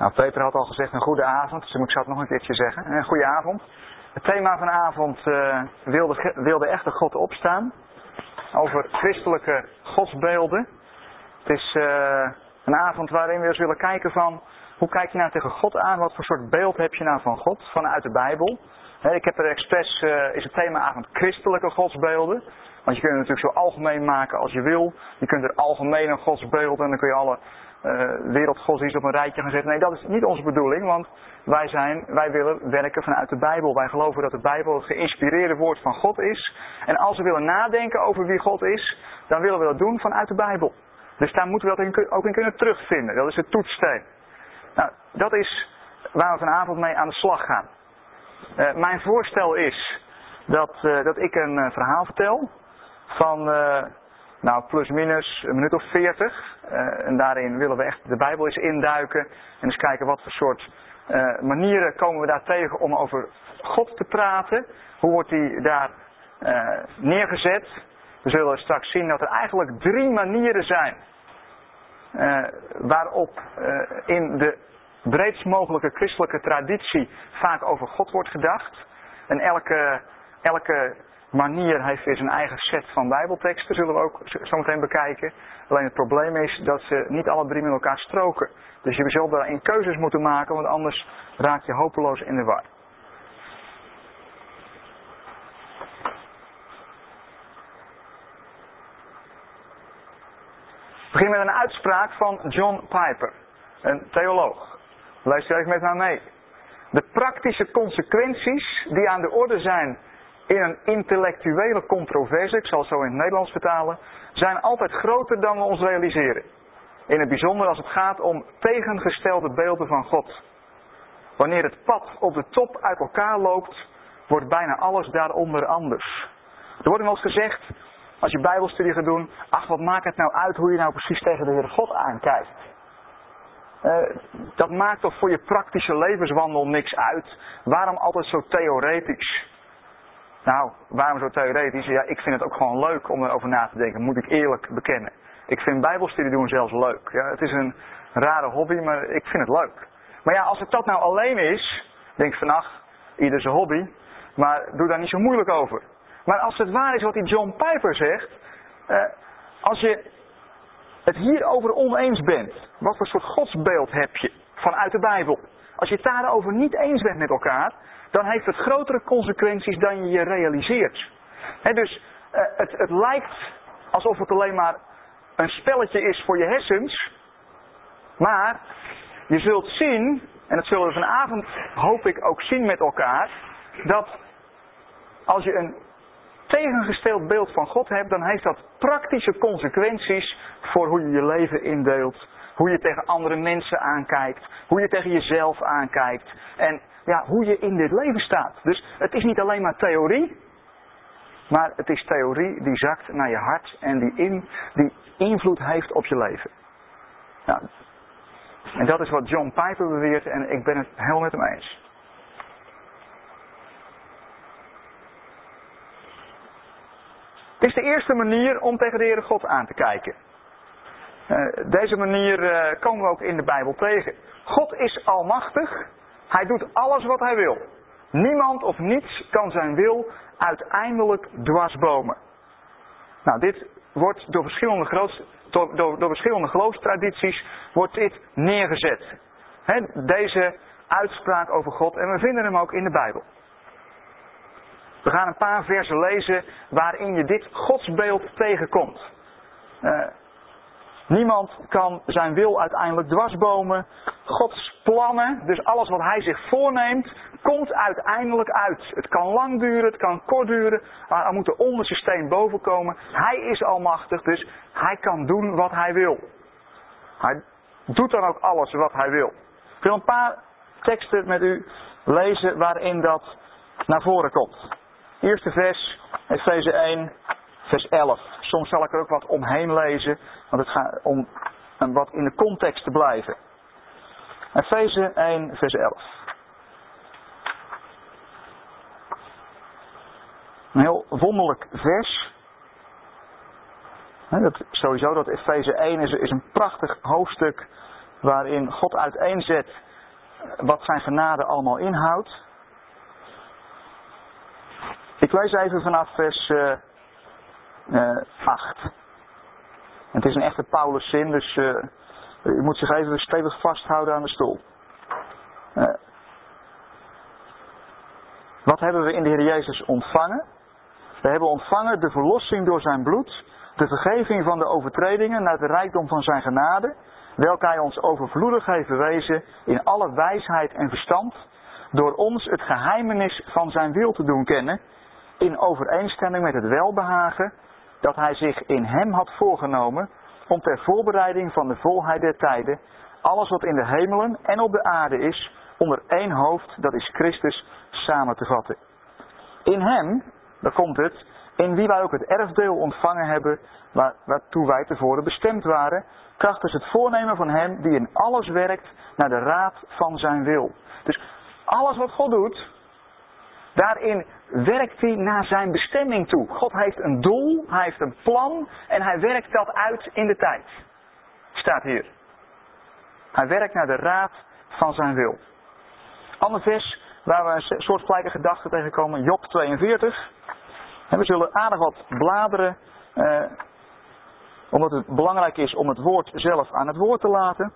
Nou, Peter had al gezegd een goede avond, dus ik zal het nog een keertje zeggen. Een goede avond. Het thema vanavond uh, wilde, wilde echte God opstaan. Over christelijke godsbeelden. Het is uh, een avond waarin we eens willen kijken van... Hoe kijk je nou tegen God aan? Wat voor soort beeld heb je nou van God vanuit de Bijbel? ik heb er expres, is het themaavond christelijke godsbeelden. Want je kunt het natuurlijk zo algemeen maken als je wil. Je kunt er algemene godsbeelden en dan kun je alle uh, wereldgodsdienst op een rijtje gaan. Nee, dat is niet onze bedoeling, want wij, zijn, wij willen werken vanuit de Bijbel. Wij geloven dat de Bijbel het geïnspireerde woord van God is. En als we willen nadenken over wie God is, dan willen we dat doen vanuit de Bijbel. Dus daar moeten we dat ook in kunnen terugvinden. Dat is het toetssteen. Nou, dat is waar we vanavond mee aan de slag gaan. Uh, mijn voorstel is dat, uh, dat ik een verhaal vertel van nou, plus minus een minuut of veertig. en daarin willen we echt de Bijbel eens induiken en eens kijken wat voor soort manieren komen we daar tegen om over God te praten. Hoe wordt die daar neergezet? We zullen straks zien dat er eigenlijk drie manieren zijn waarop in de breedst mogelijke christelijke traditie vaak over God wordt gedacht. En elke, elke manier heeft weer zijn eigen set van bijbelteksten, zullen we ook zometeen bekijken. Alleen het probleem is dat ze niet alle drie met elkaar stroken. Dus je zult daarin keuzes moeten maken, want anders raak je hopeloos in de war. We beginnen met een uitspraak van John Piper, een theoloog. Luister even met mij mee. De praktische consequenties die aan de orde zijn in een intellectuele controverse, ik zal het zo in het Nederlands vertalen, zijn altijd groter dan we ons realiseren. In het bijzonder als het gaat om tegengestelde beelden van God. Wanneer het pad op de top uit elkaar loopt, wordt bijna alles daaronder anders. Er wordt wel eens gezegd, als je bijbelstudie gaat doen, ach wat maakt het nou uit hoe je nou precies tegen de Heer God aankijkt. Uh, dat maakt toch voor je praktische levenswandel niks uit? Waarom altijd zo theoretisch? Nou, waarom zo theoretisch? Ja, ik vind het ook gewoon leuk om erover na te denken, moet ik eerlijk bekennen. Ik vind bijbelstudie doen zelfs leuk. Ja, het is een rare hobby, maar ik vind het leuk. Maar ja, als het dat nou alleen is, denk van ach, ieder zijn hobby, maar doe daar niet zo moeilijk over. Maar als het waar is wat die John Piper zegt, uh, als je het hierover oneens bent, wat voor soort godsbeeld heb je vanuit de Bijbel? Als je het daarover niet eens bent met elkaar, dan heeft het grotere consequenties dan je je realiseert. dus uh, het, het lijkt alsof het alleen maar een spelletje is voor je hersens, maar je zult zien, en dat zullen we vanavond hoop ik ook zien met elkaar, dat als je een tegengesteld beeld van God hebt, dan heeft dat praktische consequenties voor hoe je je leven indeelt. Hoe je tegen andere mensen aankijkt. Hoe je tegen jezelf aankijkt. En ja, hoe je in dit leven staat. Dus het is niet alleen maar theorie. Maar het is theorie die zakt naar je hart en die, in, die invloed heeft op je leven. Nou, en dat is wat John Piper beweert en ik ben het heel met hem eens. Het is de eerste manier om tegen de Heere God aan te kijken. Uh, deze manier uh, komen we ook in de Bijbel tegen. God is almachtig. Hij doet alles wat hij wil. Niemand of niets kan zijn wil uiteindelijk dwarsbomen. Nou, dit wordt door verschillende, groots, door, door, door verschillende geloofstradities wordt dit neergezet. deze uitspraak over God. En we vinden hem ook in de Bijbel. We gaan een paar versen lezen waarin je dit godsbeeld tegenkomt. Uh, niemand kan zijn wil uiteindelijk dwarsbomen. Gods plannen, dus alles wat hij zich voorneemt, komt uiteindelijk uit. Het kan lang duren, het kan kort duren, maar er moet een ondersysteem boven komen. Hij is almachtig, dus hij kan doen wat hij wil. Hij doet dan ook alles wat hij wil. Ik wil een paar teksten met u lezen waarin dat naar voren komt. Eerste vers, Efeze 1, vers 11. Soms zal ik er ook wat omheen lezen, want het gaat om wat in de context te blijven. Efeze 1, vers 11. Een heel wonderlijk vers. Dat, sowieso dat Efeze 1 is, is een prachtig hoofdstuk waarin God uiteenzet wat zijn genade allemaal inhoudt. Ik lees even vanaf vers uh, 8. Het is een echte Paulus-zin, dus uh, u moet zich even stevig vasthouden aan de stoel. Uh, wat hebben we in de Heer Jezus ontvangen? We hebben ontvangen de verlossing door zijn bloed, de vergeving van de overtredingen naar de rijkdom van zijn genade, welke hij ons overvloedig heeft bewezen in alle wijsheid en verstand, door ons het geheimenis van zijn wil te doen kennen, in overeenstemming met het welbehagen dat hij zich in hem had voorgenomen, om ter voorbereiding van de volheid der tijden, alles wat in de hemelen en op de aarde is, onder één hoofd, dat is Christus, samen te vatten. In hem, daar komt het, in wie wij ook het erfdeel ontvangen hebben, waar, waartoe wij tevoren bestemd waren, krachtens het voornemen van hem die in alles werkt naar de raad van zijn wil. Dus alles wat God doet, daarin werkt hij naar zijn bestemming toe. God heeft een doel, hij heeft een plan en hij werkt dat uit in de tijd. Staat hier. Hij werkt naar de raad van zijn wil. Ander vers waar we een soort gelijke gedachte tegenkomen, Job 42. En we zullen aardig wat bladeren, eh, omdat het belangrijk is om het woord zelf aan het woord te laten.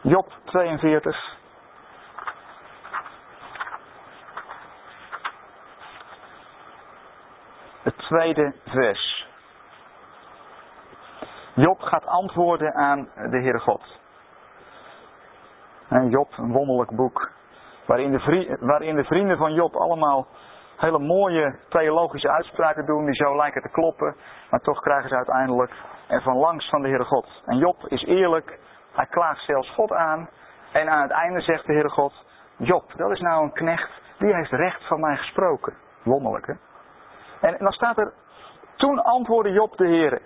Job 42. Het tweede vers. Job gaat antwoorden aan de Heere God. En Job, een wonderlijk boek. Waarin de, waarin de vrienden van Job allemaal hele mooie theologische uitspraken doen die zo lijken te kloppen. Maar toch krijgen ze uiteindelijk en van langs van de Heere God. En Job is eerlijk, hij klaagt zelfs God aan. En aan het einde zegt de Heere God, Job, dat is nou een knecht, die heeft recht van mij gesproken. Wonderlijk hè. En, dan staat er, toen antwoordde Job de Heere,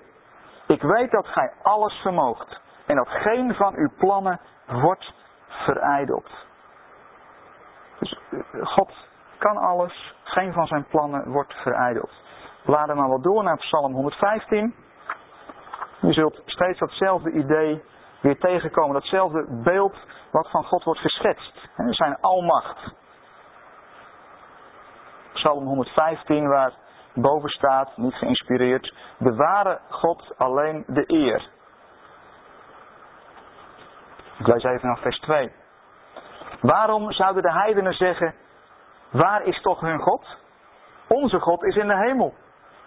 ik weet dat gij alles vermoogt en dat geen van uw plannen wordt verijdeld. Dus eh, God kan alles, geen van zijn plannen wordt verijdeld. Laden maar wat door naar Psalm 115. Je zult steeds datzelfde idee weer tegenkomen, datzelfde beeld wat van God wordt geschetst. Zijn almacht. Psalm 115, waar boven staat, niet geïnspireerd, bewaren God alleen de eer. Ik lees even naar vers 2. Waarom zouden de heidenen zeggen, waar is toch hun God? Onze God is in de hemel.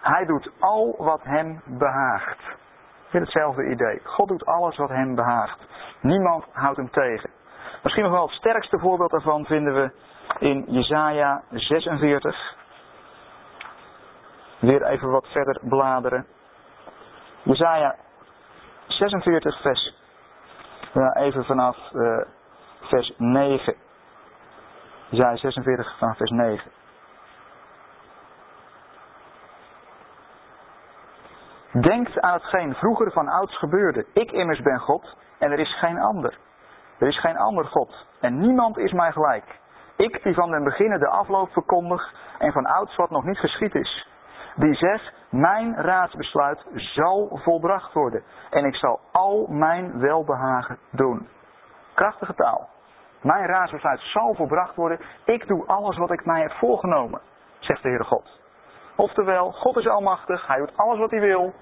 Hij doet al wat hem behaagt. Hetzelfde idee. God doet alles wat hem behaagt. Niemand houdt hem tegen. Misschien nog wel het sterkste voorbeeld daarvan vinden we in Jesaja 46. Weer even wat verder bladeren. Jesaja 46 vers. Ja, even vanaf uh, vers 9. Jezaja 46 vanaf vers 9. Denkt aan hetgeen vroeger van ouds gebeurde. Ik immers ben God en er is geen ander. Er is geen ander God en niemand is mij gelijk. Ik die van den beginnen de afloop verkondig en van ouds wat nog niet geschied is. Die zegt, mijn raadsbesluit zal volbracht worden en ik zal al mijn welbehagen doen. Krachtige taal. Mijn raadsbesluit zal volbracht worden. Ik doe alles wat ik mij heb voorgenomen, zegt de Heere God. Oftewel, God is almachtig, hij doet alles wat hij wil.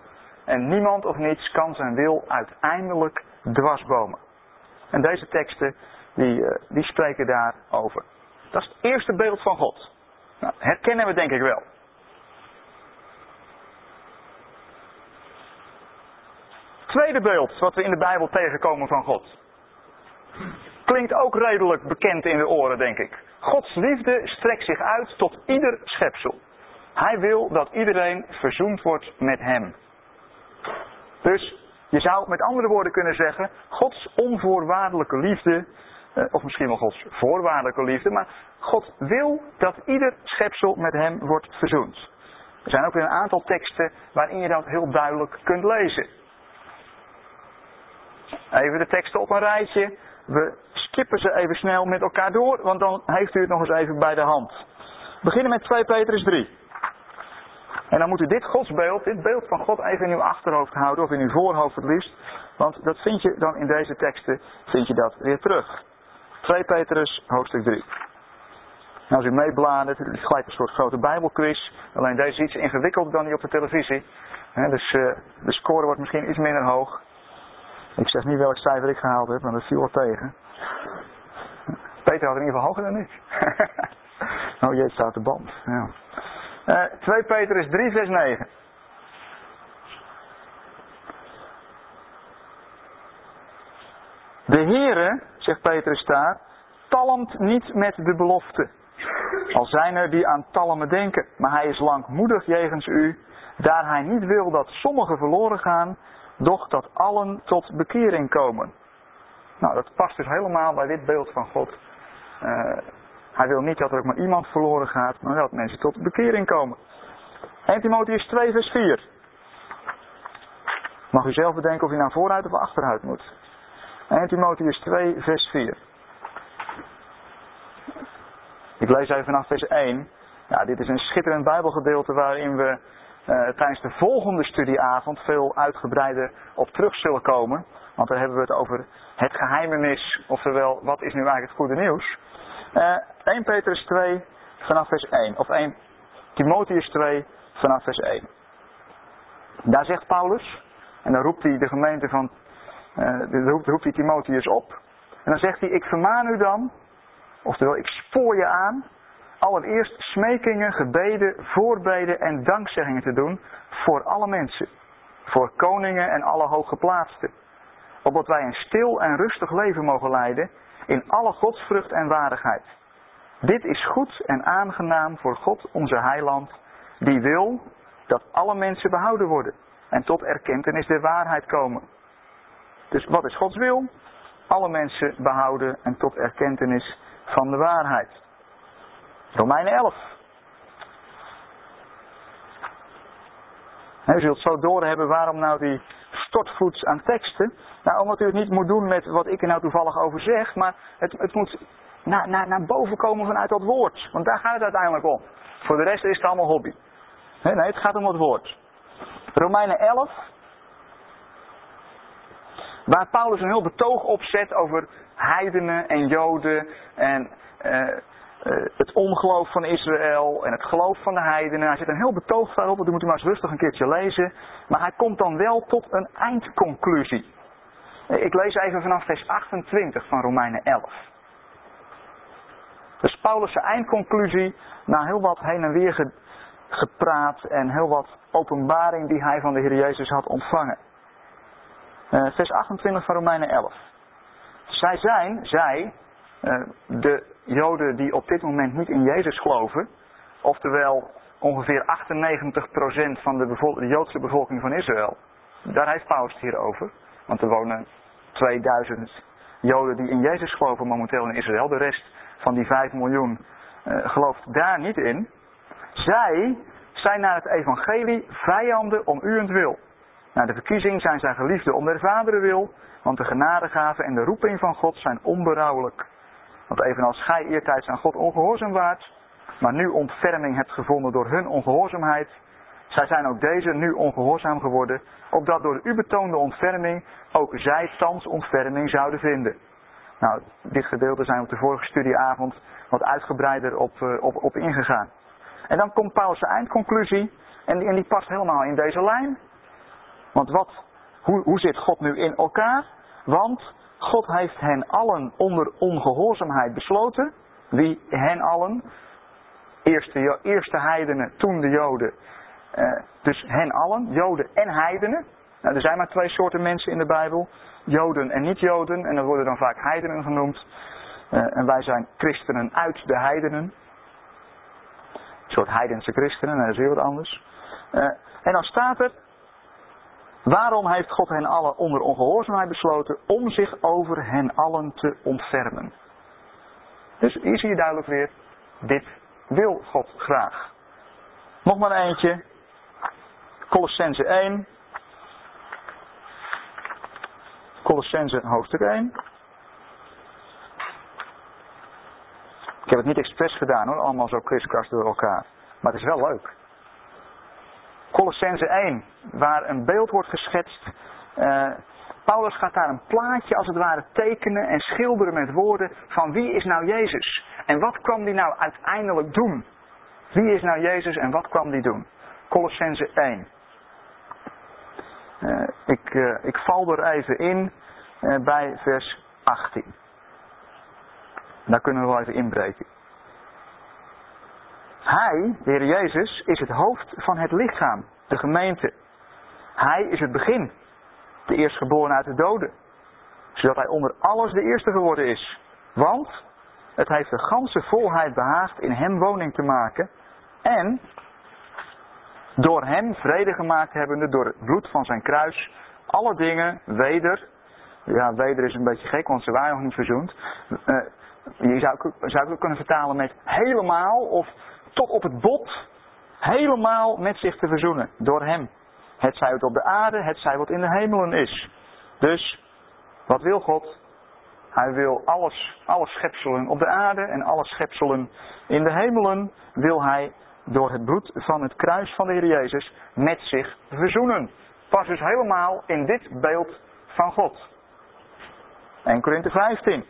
En niemand of niets kan zijn wil uiteindelijk dwarsbomen. En deze teksten, die, eh, die spreken daarover. Dat is het eerste beeld van God. Nou, herkennen we denk ik wel. Tweede beeld wat we in de Bijbel tegenkomen van God. Klinkt ook redelijk bekend in de oren, denk ik. Gods liefde strekt zich uit tot ieder schepsel. Hij wil dat iedereen verzoend wordt met hem. Dus je zou met andere woorden kunnen zeggen, Gods onvoorwaardelijke liefde, eh, of misschien wel Gods voorwaardelijke liefde, maar God wil dat ieder schepsel met hem wordt verzoend. Er zijn ook weer een aantal teksten waarin je dat heel duidelijk kunt lezen. Even de teksten op een rijtje. We skippen ze even snel met elkaar door, want dan heeft u het nog eens even bij de hand. We beginnen met 2 Petrus 3. En dan moet u dit godsbeeld, dit beeld van God even in uw achterhoofd houden, of in uw voorhoofd het liefst. Want dat vind je dan in deze teksten, vind je dat weer terug. 2 Petrus, hoofdstuk 3. En als u meebladert, het is gelijk een soort grote bijbelquiz. Alleen deze is iets ingewikkelder dan die op de televisie. dus uh, de score wordt misschien iets minder hoog. Ik zeg niet welk cijfer ik gehaald heb, maar dat viel wel tegen. Peter had in ieder geval hoger dan ik. oh jee, staat de band. Ja. Uh, 2 Petrus 3 vers 9. De Heere, zegt Petrus daar, talmt niet met de belofte. Al zijn er die aan talmen denken, maar hij is langmoedig jegens u, daar hij niet wil dat sommigen verloren gaan, doch dat allen tot bekering komen. Nou, dat past dus helemaal bij dit beeld van God. Uh, hij wil niet dat er ook maar iemand verloren gaat, maar dat mensen tot bekering komen. 1 Timotheus 2 vers 4. Mag u zelf bedenken of u naar vooruit of achteruit moet. 1 Timotheus 2 vers 4. Ik lees even vanaf vers 1. Ja, dit is een schitterend bijbelgedeelte waarin we uh, tijdens de volgende studieavond veel uitgebreider op terug zullen komen. Want daar hebben we het over het geheimenis, oftewel wat is nu eigenlijk het goede nieuws. Uh, 1 Petrus 2 vanaf vers 1, of 1 Timotheus 2 vanaf vers 1. Daar zegt Paulus, en dan roept hij de gemeente van, uh, dan roept, roept hij Timotheus op. En dan zegt hij, ik vermaan u dan, oftewel ik spoor je aan, allereerst smekingen, gebeden, voorbeden en dankzeggingen te doen voor alle mensen. Voor koningen en alle hooggeplaatsten. Opdat wij een stil en rustig leven mogen leiden in alle godsvrucht en waardigheid. Dit is goed en aangenaam voor God onze heiland, die wil dat alle mensen behouden worden en tot erkentenis der waarheid komen. Dus wat is Gods wil? Alle mensen behouden en tot erkentenis van de waarheid. Romeinen 11. u zult zo doorhebben waarom nou die stortvoets aan teksten. Nou, omdat u het niet moet doen met wat ik er nou toevallig over zeg, maar het, het moet naar boven komen vanuit dat woord. Want daar gaat het uiteindelijk om. Voor de rest is het allemaal hobby. Nee, nee het gaat om het woord. Romeinen 11. Waar Paulus een heel betoog opzet over heidenen en joden en eh, uh, het ongeloof van Israël en het geloof van de heidenen. Hij zit een heel betoog daarop, dat moet u maar eens rustig een keertje lezen. Maar hij komt dan wel tot een eindconclusie. Eh, ik lees even vanaf vers 28 van Romeinen 11. Dus Paulus' eindconclusie, na heel wat heen en weer gepraat en heel wat openbaring die hij van de Heer Jezus had ontvangen. Uh, vers 28 van Romeinen 11. Zij zijn, zij, de Joden die op dit moment niet in Jezus geloven, oftewel ongeveer 98% van de, de, Joodse bevolking van Israël, daar heeft Paulus het hier over. Want er wonen 2000 Joden die in Jezus geloven momenteel in Israël. De rest van die 5 miljoen uh, gelooft daar niet in. Zij zijn naar het evangelie vijanden om wil. Naar de verkiezing zijn zij geliefden om der wil, want de genadegaven en de roeping van God zijn onberouwelijk. Want evenals gij eertijds aan God ongehoorzaam waart, maar nu ontferming hebt gevonden door hun ongehoorzaamheid, zij zijn ook deze nu ongehoorzaam geworden, opdat door de u betoonde ontferming ook zij thans ontferming zouden vinden. Nou, dit gedeelte zijn we op de vorige studieavond wat uitgebreider op, eh, op, op ingegaan. En dan komt Paulus' eindconclusie, en en die past helemaal in deze lijn. Want wat, hoe, hoe zit God nu in elkaar? Want God heeft hen allen onder ongehoorzaamheid besloten. Wie hen allen? Eerst de, eerst de heidenen, toen de joden. Uh, dus hen allen, joden en heidenen. Nou, er zijn maar twee soorten mensen in de Bijbel. Joden en niet-joden. En dat worden dan vaak heidenen genoemd. Uh, en wij zijn christenen uit de heidenen. Een soort heidense christenen, dat is weer wat anders. Uh, en dan staat er, Waarom heeft God hen allen onder ongehoorzaamheid besloten om zich over hen allen te ontfermen? Dus hier zie je duidelijk weer, dit wil God graag. Nog maar eentje. Colossense 1. Colossense hoofdstuk 1. Ik heb het niet expres gedaan hoor, allemaal zo kriskras door elkaar. Maar het is wel leuk. Colossense 1, waar een beeld wordt geschetst uh, Paulus gaat daar een plaatje als het ware tekenen en schilderen met woorden van wie is nou Jezus? En wat kwam die nou uiteindelijk doen? Wie is nou Jezus en wat kwam die doen? Colossense 1. Uh, ik, uh, ik val er even in bij vers 18. Daar kunnen we wel even inbreken. Hij, de Heer Jezus, is het hoofd van het lichaam, de gemeente. Hij is het begin, de eerstgeboren uit de doden. Zodat hij onder alles de eerste geworden is. Want het heeft de ganse volheid behaagd in hem woning te maken. En door hem vrede gemaakt hebbende door het bloed van zijn kruis. Alle dingen weder. Ja, weder is een beetje gek, want ze waren nog niet verzoend. Uh, je zou, zou ook kunnen vertalen met helemaal of tot op het bot. Helemaal met zich te verzoenen. Door hem. Het zij wat op de aarde, het zij wat in de hemelen is. Dus, wat wil God? Hij wil alles, alle schepselen op de aarde en alle schepselen in de hemelen wil hij door het bloed van het kruis van de Heer Jezus met zich verzoenen. Pas dus helemaal in dit beeld van God. 1 Korinthe 15.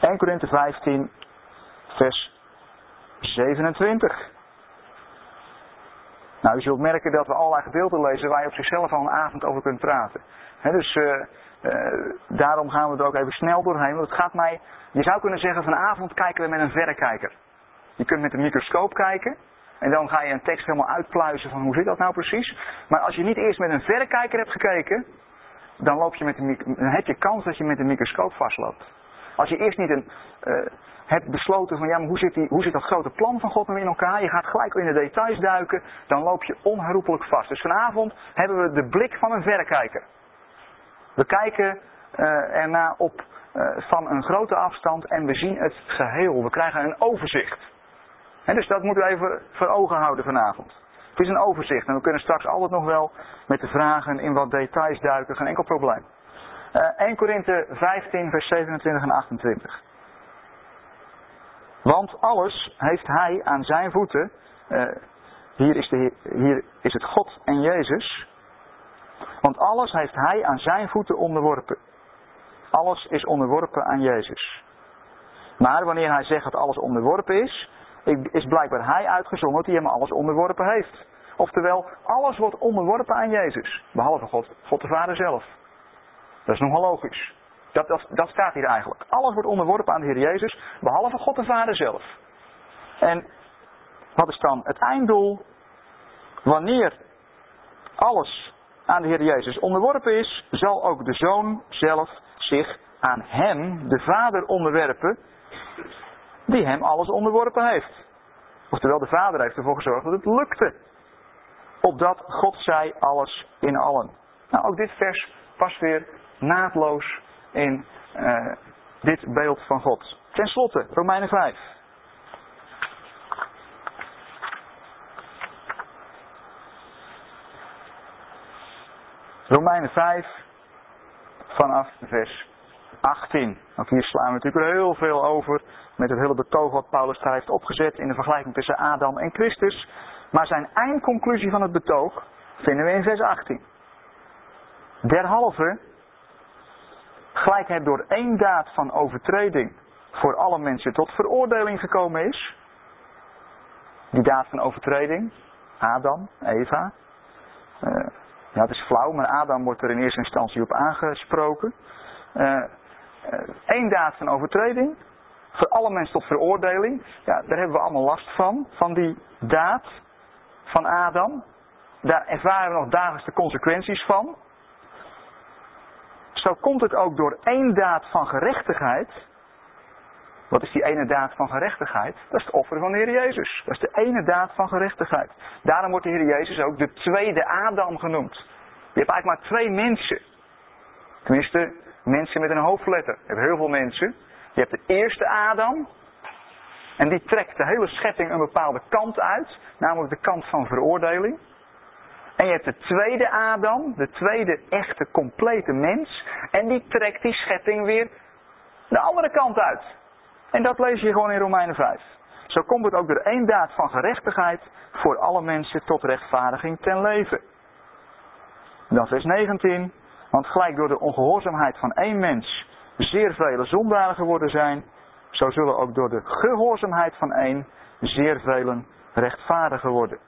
...1 Korinthe 15, vers 27. Nou, u zult merken dat we allerlei gedeelten lezen waar je op zichzelf al een avond over kunt praten. dus uh, uh, daarom gaan we er ook even snel doorheen. Want het gaat mij, je zou kunnen zeggen vanavond kijken we met een verrekijker. Je kunt met een microscoop kijken. En dan ga je een tekst helemaal uitpluizen van hoe zit dat nou precies. Maar als je niet eerst met een verrekijker hebt gekeken, dan, loop je met de, dan heb je kans dat je met een microscoop vastloopt. Als je eerst niet een, uh, hebt besloten van ja, maar hoe zit, die, hoe zit dat grote plan van God nou in elkaar? Je gaat gelijk in de details duiken, dan loop je onherroepelijk vast. Dus vanavond hebben we de blik van een verrekijker. We kijken uh, ernaar op uh, van een grote afstand en we zien het geheel. We krijgen een overzicht. Dus dat moeten we even voor ogen houden vanavond. Het is een overzicht en we kunnen straks altijd nog wel met de vragen in wat details duiken, geen enkel probleem. Uh, 1 Korinthe 15, vers 27 en 28. Want alles heeft hij aan zijn voeten. Uh, hier, is de, hier is het God en Jezus. Want alles heeft hij aan zijn voeten onderworpen. Alles is onderworpen aan Jezus. Maar wanneer hij zegt dat alles onderworpen is, is blijkbaar hij uitgezonderd die hem alles onderworpen heeft. Oftewel, alles wordt onderworpen aan Jezus. Behalve God, God de Vader zelf. Dat is nogal logisch. Dat, dat, staat hier eigenlijk. Alles wordt onderworpen aan de Heer Jezus, behalve God de Vader zelf. En wat is dan het einddoel? Wanneer alles aan de Heer Jezus onderworpen is, zal ook de Zoon zelf zich aan Hem, de Vader, onderwerpen, die Hem alles onderworpen heeft. Oftewel, de Vader heeft ervoor gezorgd dat het lukte. Opdat God zij alles in allen. Nou, ook dit vers past weer naadloos in uh, dit beeld van God. Ten slotte, Romeinen 5. Romeinen 5, vanaf vers 18. Ook hier slaan we natuurlijk heel veel over met het hele betoog wat Paulus daar heeft opgezet in de vergelijking tussen Adam en Christus. Maar zijn eindconclusie van het betoog vinden we in vers 18. Derhalve gelijk het door één daad van overtreding voor alle mensen tot veroordeling gekomen is. Die daad van overtreding, Adam, Eva. Ja, het is flauw, maar Adam wordt er in eerste instantie op aangesproken. Eén daad van overtreding, voor alle mensen tot veroordeling. Ja, daar hebben we allemaal last van, van die daad van Adam. Daar ervaren we nog dagelijks de consequenties van. Zo komt het ook door één daad van gerechtigheid. Wat is die ene daad van gerechtigheid? Dat is het offer van de Heer Jezus. Dat is de ene daad van gerechtigheid. Daarom wordt de Heer Jezus ook de tweede Adam genoemd. Je hebt eigenlijk maar twee mensen. Tenminste, mensen met een hoofdletter. Je hebt heel veel mensen. Je hebt de eerste Adam. En die trekt de hele schepping een bepaalde kant uit. Namelijk de kant van veroordeling. En je hebt de tweede Adam, de tweede echte complete mens. En die trekt die schepping weer de andere kant uit. En dat lees je gewoon in Romeinen 5. zo komt het ook door één daad van gerechtigheid voor alle mensen tot rechtvaardiging ten leven. Dan vers 19. Want gelijk door de ongehoorzaamheid van één mens zeer vele zondaren geworden zijn, zo zullen ook door de gehoorzaamheid van één zeer velen rechtvaardiger worden.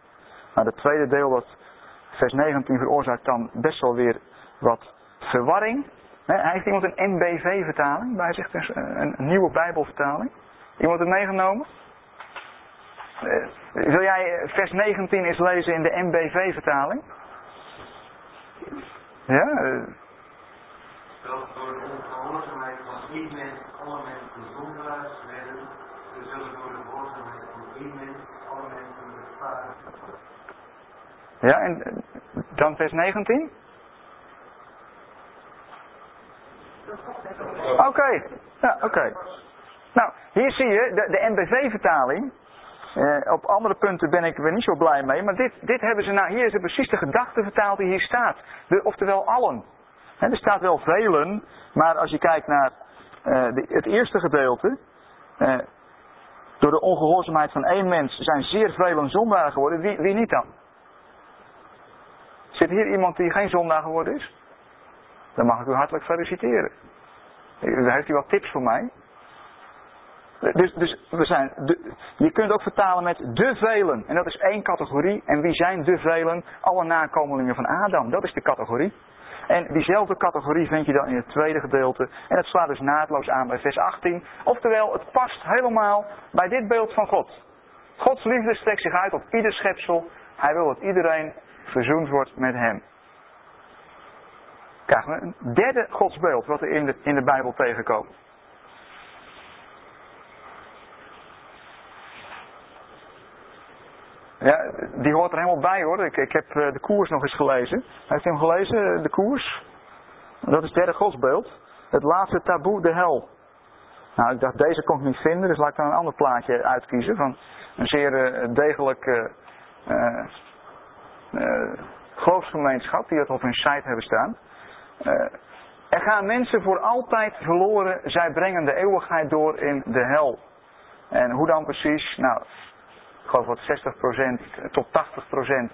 Maar het tweede deel, dat vers 19 veroorzaakt dan best wel weer wat verwarring. Hij heeft iemand een NBV-vertaling bij zich, dus een nieuwe Bijbelvertaling. Iemand het meegenomen? Eh, wil jij vers 19 eens lezen in de NBV-vertaling? Ja? Uh, door de ongehoorzaamheid van één mens alle mensen zondaars werden, we zullen door de gehoorzaamheid van één mens alle mensen rechtvaardig. Ja, en dan vers 19? Oké, ja, oké. Nou, hier zie je de, de NBV-vertaling. Eh, op andere punten ben ik er niet zo blij mee. Maar dit, dit hebben ze nou, hier is er precies de gedachte vertaald die hier staat. De, oftewel allen. er staat wel velen, maar als je kijkt naar uh, de, het eerste gedeelte. Uh, door de ongehoorzaamheid van één mens zijn zeer velen zondaar geworden. Wie niet dan? Zit hier iemand die geen zondaar geworden is? Dan mag ik u hartelijk feliciteren. Heeft u wat tips voor mij? Dus, dus we zijn de, je kunt ook vertalen met de velen. En dat is één categorie. En wie zijn de velen? Alle nakomelingen van Adam. Dat is de categorie. En diezelfde categorie vind je dan in het tweede gedeelte. En dat slaat dus naadloos aan bij vers 18. Oftewel, het past helemaal bij dit beeld van God. Gods liefde strekt zich uit op ieder schepsel. Hij wil dat iedereen verzoend wordt met hem. Krijgen we een derde godsbeeld wat er in de, in de Bijbel tegenkomt. Ja, die hoort er helemaal bij hoor. Ik, ik heb eh, de koers nog eens gelezen. Heeft u hem gelezen, de koers? Dat is het derde godsbeeld. Het laatste taboe, de hel. Nou, ik dacht, deze kon ik niet vinden, dus laat ik dan een ander plaatje uitkiezen. Van een zeer eh, degelijk geloofsgemeenschap die dat op hun site hebben staan. er gaan mensen voor altijd verloren, zij brengen de eeuwigheid door in de hel. En hoe dan precies? Nou, ik geloof wat 60% tot 80%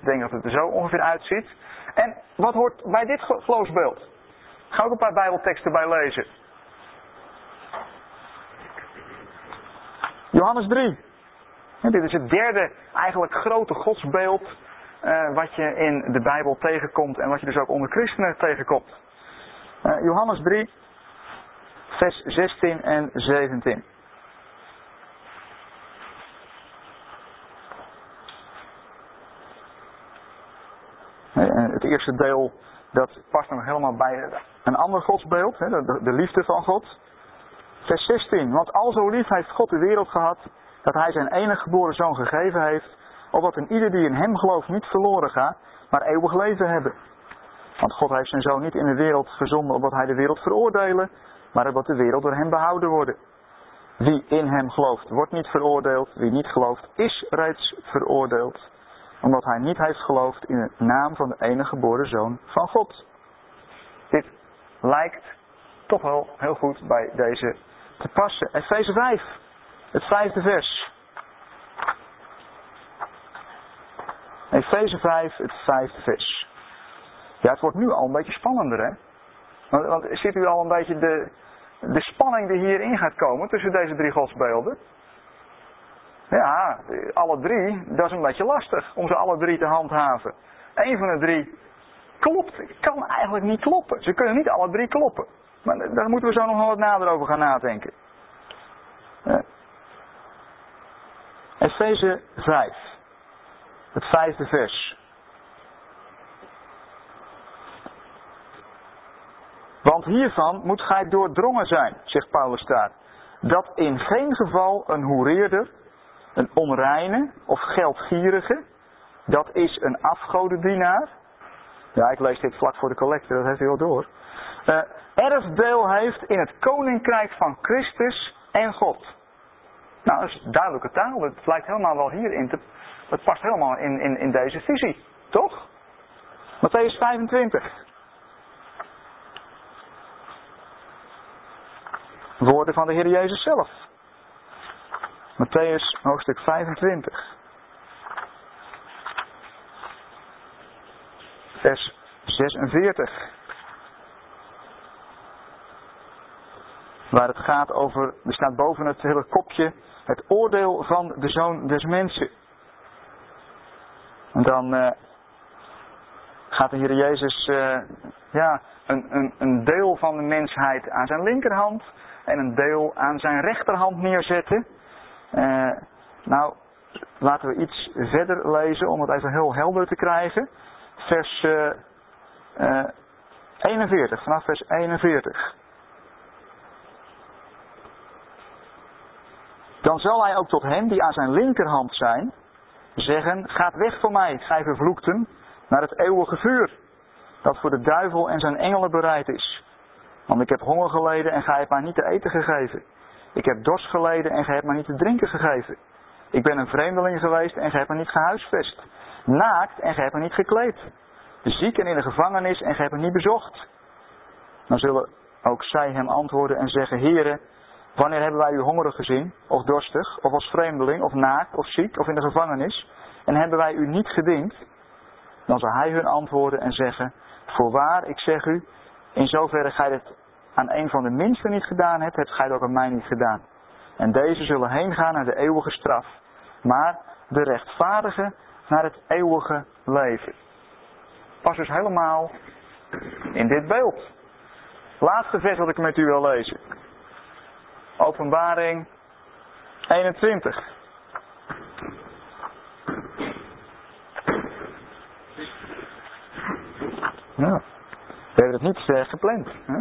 denk dat het er zo ongeveer uitziet. En wat hoort bij dit geloofsbeeld? Ga ook een paar bijbelteksten bij lezen. Johannes 3. dit is het derde eigenlijk grote godsbeeld uh, wat je in de Bijbel tegenkomt en wat je dus ook onder christenen tegenkomt. Uh, Johannes 3, vers 16 en 17. het eerste deel, dat past nog helemaal bij een ander godsbeeld, de liefde van God. Vers 16, want al zo lief heeft God de wereld gehad, dat hij zijn enige geboren zoon gegeven heeft, opdat een ieder die in hem gelooft niet verloren gaat, maar eeuwig leven hebben. Want God heeft zijn zoon niet in de wereld gezonden opdat hij de wereld veroordelen, maar opdat de wereld door hem behouden wordt. Wie in hem gelooft, wordt niet veroordeeld. Wie niet gelooft, is reeds veroordeeld omdat hij niet heeft geloofd in de naam van de enige geboren zoon van God. Dit lijkt toch wel heel goed bij deze te passen. Efeze 5, het vijfde vers. Efeze 5, het vijfde vers. Ja, het wordt nu al een beetje spannender, hè? Want, ziet u al een beetje de, de spanning die hierin gaat komen tussen deze drie godsbeelden? Ja, alle drie, dat is een beetje lastig om ze alle drie te handhaven. Eén van de drie klopt, kan eigenlijk niet kloppen. Ze kunnen niet alle drie kloppen. Maar daar moeten we zo nog wel wat nader over gaan nadenken. Ja. Efeze 5, het vijfde vers. Want hiervan moet gij doordrongen zijn, zegt Paulus daar, dat in geen geval een hoereerder een onreine of geldgierige, dat is een afgodendienaar. Ja, ik lees dit vlak voor de collecte, dat heeft u wel door. Uh, erfdeel heeft in het koninkrijk van Christus en God. Nou, dat is duidelijke taal. Het lijkt helemaal wel hierin te. Het past helemaal in, in, in deze visie, toch? Matthäus 25. Woorden van de Heer Jezus zelf. Matthäus hoofdstuk 25. Vers 46. Waar het gaat over, er staat boven het hele kopje, het oordeel van de zoon des mensen. En dan uh, gaat de Heer Jezus uh, ja, een, een, een deel van de mensheid aan zijn linkerhand en een deel aan zijn rechterhand neerzetten. Uh, nou, laten we iets verder lezen om het even heel helder te krijgen. Vers 41, vanaf vers 41. Dan zal hij ook tot hen die aan zijn linkerhand zijn, zeggen, gaat weg van mij, gij vervloekten, naar het eeuwige vuur, dat voor de duivel en zijn engelen bereid is. Want ik heb honger geleden en gij hebt mij niet te eten gegeven. Ik heb dorst geleden en gij hebt mij niet te drinken gegeven. Ik ben een vreemdeling geweest en gij hebt mij niet gehuisvest. Naakt en gij hebt mij niet gekleed. Ziek en in de gevangenis en gij hebt mij niet bezocht. Dan zullen ook zij hem antwoorden en zeggen, Heere, Wanneer hebben wij u hongerig gezien, of dorstig, of als vreemdeling, of naakt, of ziek, of in de gevangenis, en hebben wij u niet gediend? Dan zal hij hun antwoorden en zeggen, voorwaar, ik zeg u, in zoverre gij het aan een van de minsten niet gedaan hebt, hebt gij het ook aan mij niet gedaan. En deze zullen heen gaan naar de eeuwige straf, maar de rechtvaardigen naar het eeuwige leven. Pas dus helemaal in dit beeld. Laatste vers wat ik met u wil lezen. Openbaring 21. Ja, we hebben het niet uh, gepland. Hè?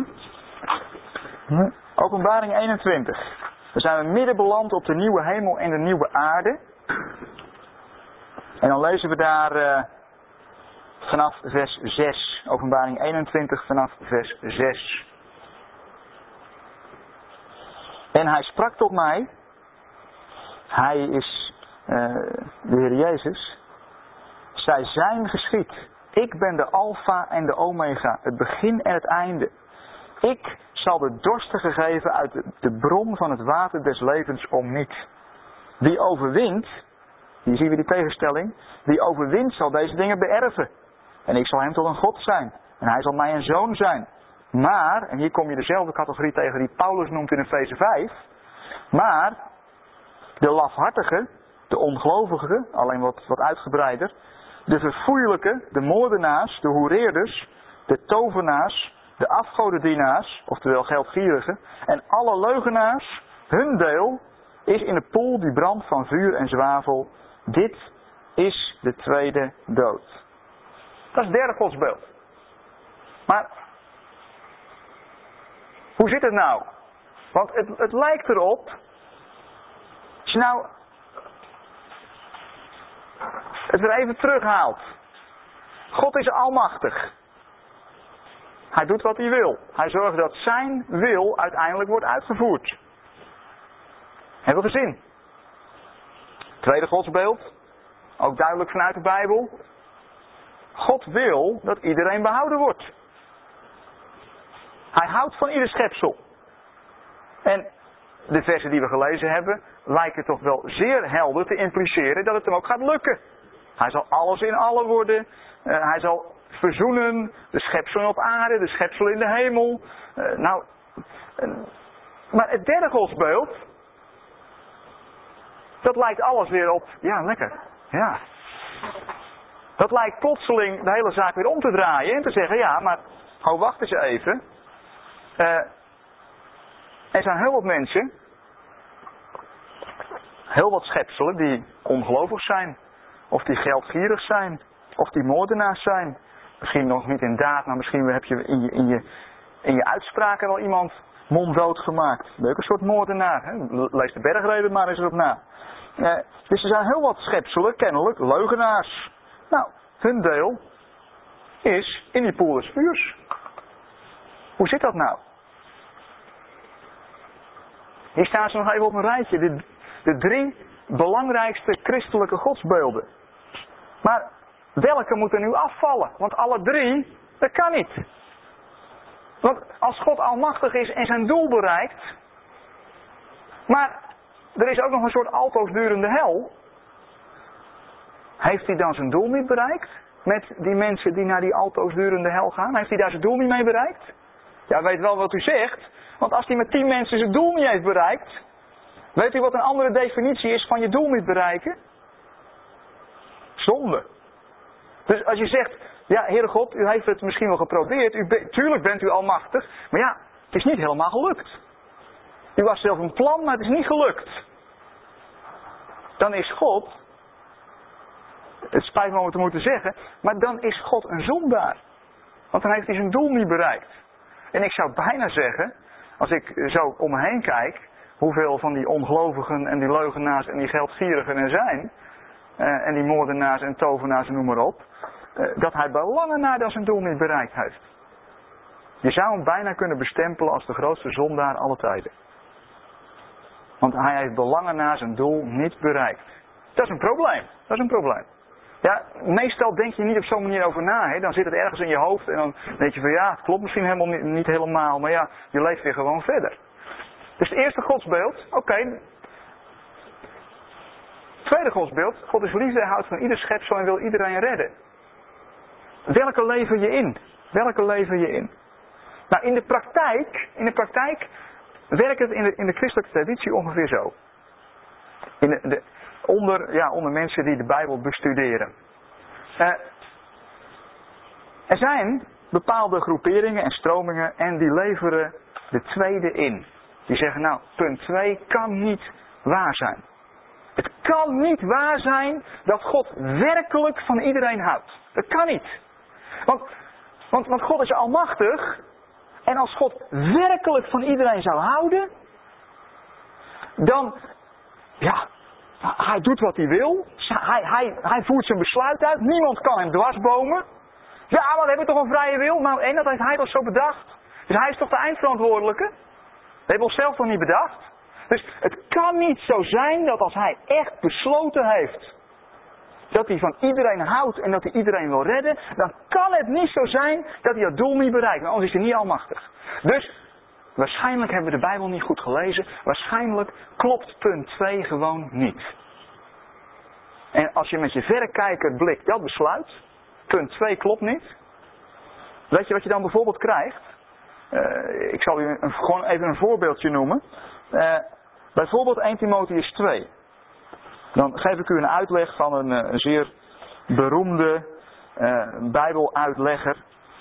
Ja. Openbaring 21. We zijn midden beland op de nieuwe hemel en de nieuwe aarde. En dan lezen we daar uh, vanaf vers 6. Openbaring 21 vanaf vers 6. En hij sprak tot mij. Hij is uh, de Heer Jezus. Zij zijn geschied. Ik ben de Alpha en de Omega, het begin en het einde. Ik zal de dorstigen geven uit de, de bron van het water des levens om niet. Wie overwint, hier zien we die tegenstelling, wie overwint zal deze dingen beërven. En ik zal hem tot een God zijn. En hij zal mij een zoon zijn. Maar, en hier kom je dezelfde categorie tegen die Paulus noemt in Efeze 5. Maar, de lafhartige, de ongelovige, alleen wat, wat uitgebreider. De verfoeilijke, de moordenaars, de hoereerders, de tovenaars, de afgodendienaars, oftewel geldgierigen. En alle leugenaars, hun deel is in de poel die brandt van vuur en zwavel. Dit is de tweede dood. Dat is het derde godsbeeld. Maar hoe zit het nou? Want het, het lijkt erop. Als je nou het weer even terughaalt. God is almachtig. Hij doet wat hij wil. Hij zorgt dat zijn wil uiteindelijk wordt uitgevoerd. Hebben we gezien. Tweede godsbeeld. Ook duidelijk vanuit de Bijbel. God wil dat iedereen behouden wordt. Hij houdt van ieder schepsel. En de versen die we gelezen hebben lijken toch wel zeer helder te impliceren dat het hem ook gaat lukken. Hij zal alles in allen worden. Uh, hij zal verzoenen de schepselen op aarde, de schepselen in de hemel. Uh, nou, uh, maar het derde godsbeeld, dat lijkt alles weer op, ja lekker, ja. Dat lijkt plotseling de hele zaak weer om te draaien en te zeggen, ja maar, hou wacht eens even. Uh, er zijn heel wat mensen, heel wat schepselen die ongelovig zijn. Of die geldgierig zijn. Of die moordenaars zijn. Misschien nog niet in daad, maar misschien heb je in je, in je, in je uitspraken wel iemand monddood gemaakt. Leuk een soort moordenaar. Hè? Lees de bergreden maar eens erop na. Uh, dus er zijn heel wat schepselen, kennelijk, leugenaars. Nou, hun deel is in die poel vuurs. Hoe zit dat nou? Hier staan ze nog even op een rijtje. De, de drie belangrijkste christelijke godsbeelden. Maar welke moeten nu afvallen? Want alle drie, dat kan niet. Want als God almachtig is en zijn doel bereikt. Maar er is ook nog een soort altoos durende hel. Heeft hij dan zijn doel niet bereikt? Met die mensen die naar die altoos durende hel gaan? Heeft hij daar zijn doel niet mee bereikt? Ja, weet wel wat u zegt. Want als hij met tien mensen zijn doel niet heeft bereikt. Weet u wat een andere definitie is van je doel niet bereiken? Zonde. Dus als je zegt, ja, Heere God, u heeft het misschien wel geprobeerd. U tuurlijk bent u almachtig. Maar ja, het is niet helemaal gelukt. U was zelf een plan, maar het is niet gelukt. Dan is God, het spijt me om het te moeten zeggen, maar dan is God een zondaar. Want dan heeft hij zijn doel niet bereikt. En ik zou bijna zeggen, als ik zo om me heen kijk, hoeveel van die ongelovigen en die leugenaars en die geldgierigen er zijn, eh, en die moordenaars en tovenaars en noem maar op, eh, dat hij belangen na dan zijn doel niet bereikt heeft. Je zou hem bijna kunnen bestempelen als de grootste zondaar alle tijden. Want hij heeft belangen na zijn doel niet bereikt. Dat is een probleem. Dat is een probleem. Ja, meestal denk je niet op zo'n manier over na. Hè? Dan zit het ergens in je hoofd en dan denk je van ja, het klopt misschien helemaal niet, helemaal. Maar ja, je leeft weer gewoon verder. Dus het eerste godsbeeld, oké. Tweede godsbeeld, God is liefde, hij houdt van ieder schepsel en wil iedereen redden. Welke lever je in? Welke lever je in? Nou, in de praktijk, in de praktijk werkt het in de, in de christelijke traditie ongeveer zo. In de, onder, ja, onder mensen die de Bijbel bestuderen. Uh, er zijn bepaalde groeperingen en stromingen en die leveren de tweede in. Die zeggen nou, punt 2 kan niet waar zijn. Het kan niet waar zijn dat God werkelijk van iedereen houdt. Dat kan niet. Want, want, want God is almachtig. En als God werkelijk van iedereen zou houden, dan, ja, hij doet wat hij wil. Hij, hij, hij voert zijn besluit uit. Niemand kan hem dwarsbomen. Ja, maar we hebben toch een vrije wil? Nou, en dat heeft hij toch zo bedacht. Dus hij is toch de eindverantwoordelijke? We hebben onszelf toch niet bedacht? Dus het kan niet zo zijn dat als hij echt besloten heeft dat hij van iedereen houdt en dat hij iedereen wil redden, dan kan het niet zo zijn dat hij dat doel niet bereikt. Want anders is hij niet almachtig. Dus waarschijnlijk hebben we de Bijbel niet goed gelezen. Waarschijnlijk klopt punt 2 gewoon niet. En als je met je verrekijker blik dat besluit, punt 2 klopt niet. Weet je wat je dan bijvoorbeeld krijgt? Uh, ik zal u een, gewoon even een voorbeeldje noemen. Uh, bijvoorbeeld 1 Timotheus 2. Dan geef ik u een uitleg van een, eh, zeer beroemde uh, Bijbeluitlegger.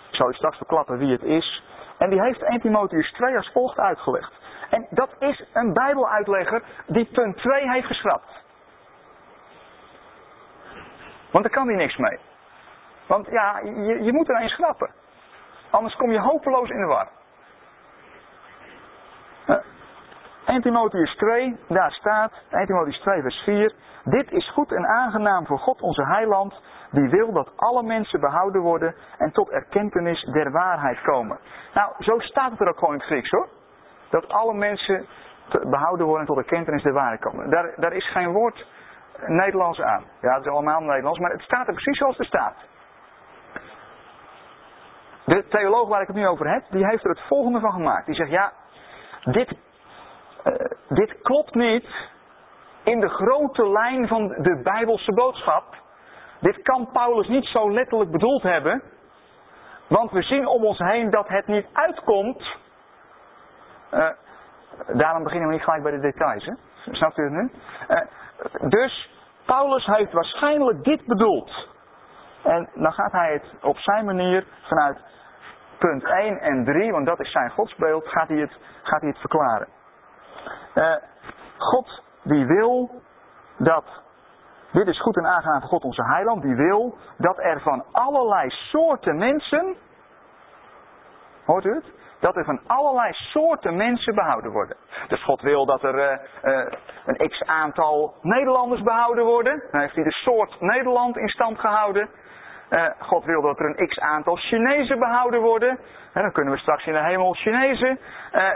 Ik zal u straks verklappen wie het is. En die heeft 1 Timotheus 2 als volgt uitgelegd. En dat is een Bijbeluitlegger die punt 2 heeft geschrapt. Want daar kan hij niks mee. Want ja, je, je moet er een schrappen. Anders kom je hopeloos in de war. 1 Timotheus 2, daar staat, 1 Timotheus 2 vers 4. Dit is goed en aangenaam voor God onze heiland, die wil dat alle mensen behouden worden en tot erkentenis der waarheid komen. Nou, zo staat het er ook gewoon in het Grieks hoor. Dat alle mensen behouden worden en tot erkentenis der waarheid komen. Daar, daar is geen woord Nederlands aan. Ja, het is allemaal Nederlands, maar het staat er precies zoals het staat. De theoloog waar ik het nu over heb, die heeft er het volgende van gemaakt. Die zegt, ja, dit uh, dit klopt niet in de grote lijn van de Bijbelse boodschap. Dit kan Paulus niet zo letterlijk bedoeld hebben. Want we zien om ons heen dat het niet uitkomt. Uh, daarom beginnen we niet gelijk bij de details. Hè? Snapt u het nu? Uh, dus Paulus heeft waarschijnlijk dit bedoeld. En dan gaat hij het op zijn manier vanuit punt 1 en 3, want dat is zijn godsbeeld, gaat hij het, gaat hij het verklaren. Uh, God die wil dat, dit is goed en aangenaam voor God onze heiland, die wil dat er van allerlei soorten mensen, hoort u het? Dat er van allerlei soorten mensen behouden worden. Dus God wil dat er uh, uh, een x aantal Nederlanders behouden worden. Dan heeft hij de soort Nederland in stand gehouden. Uh, God wil dat er een x aantal Chinezen behouden worden. En dan kunnen we straks in de hemel Chinezen.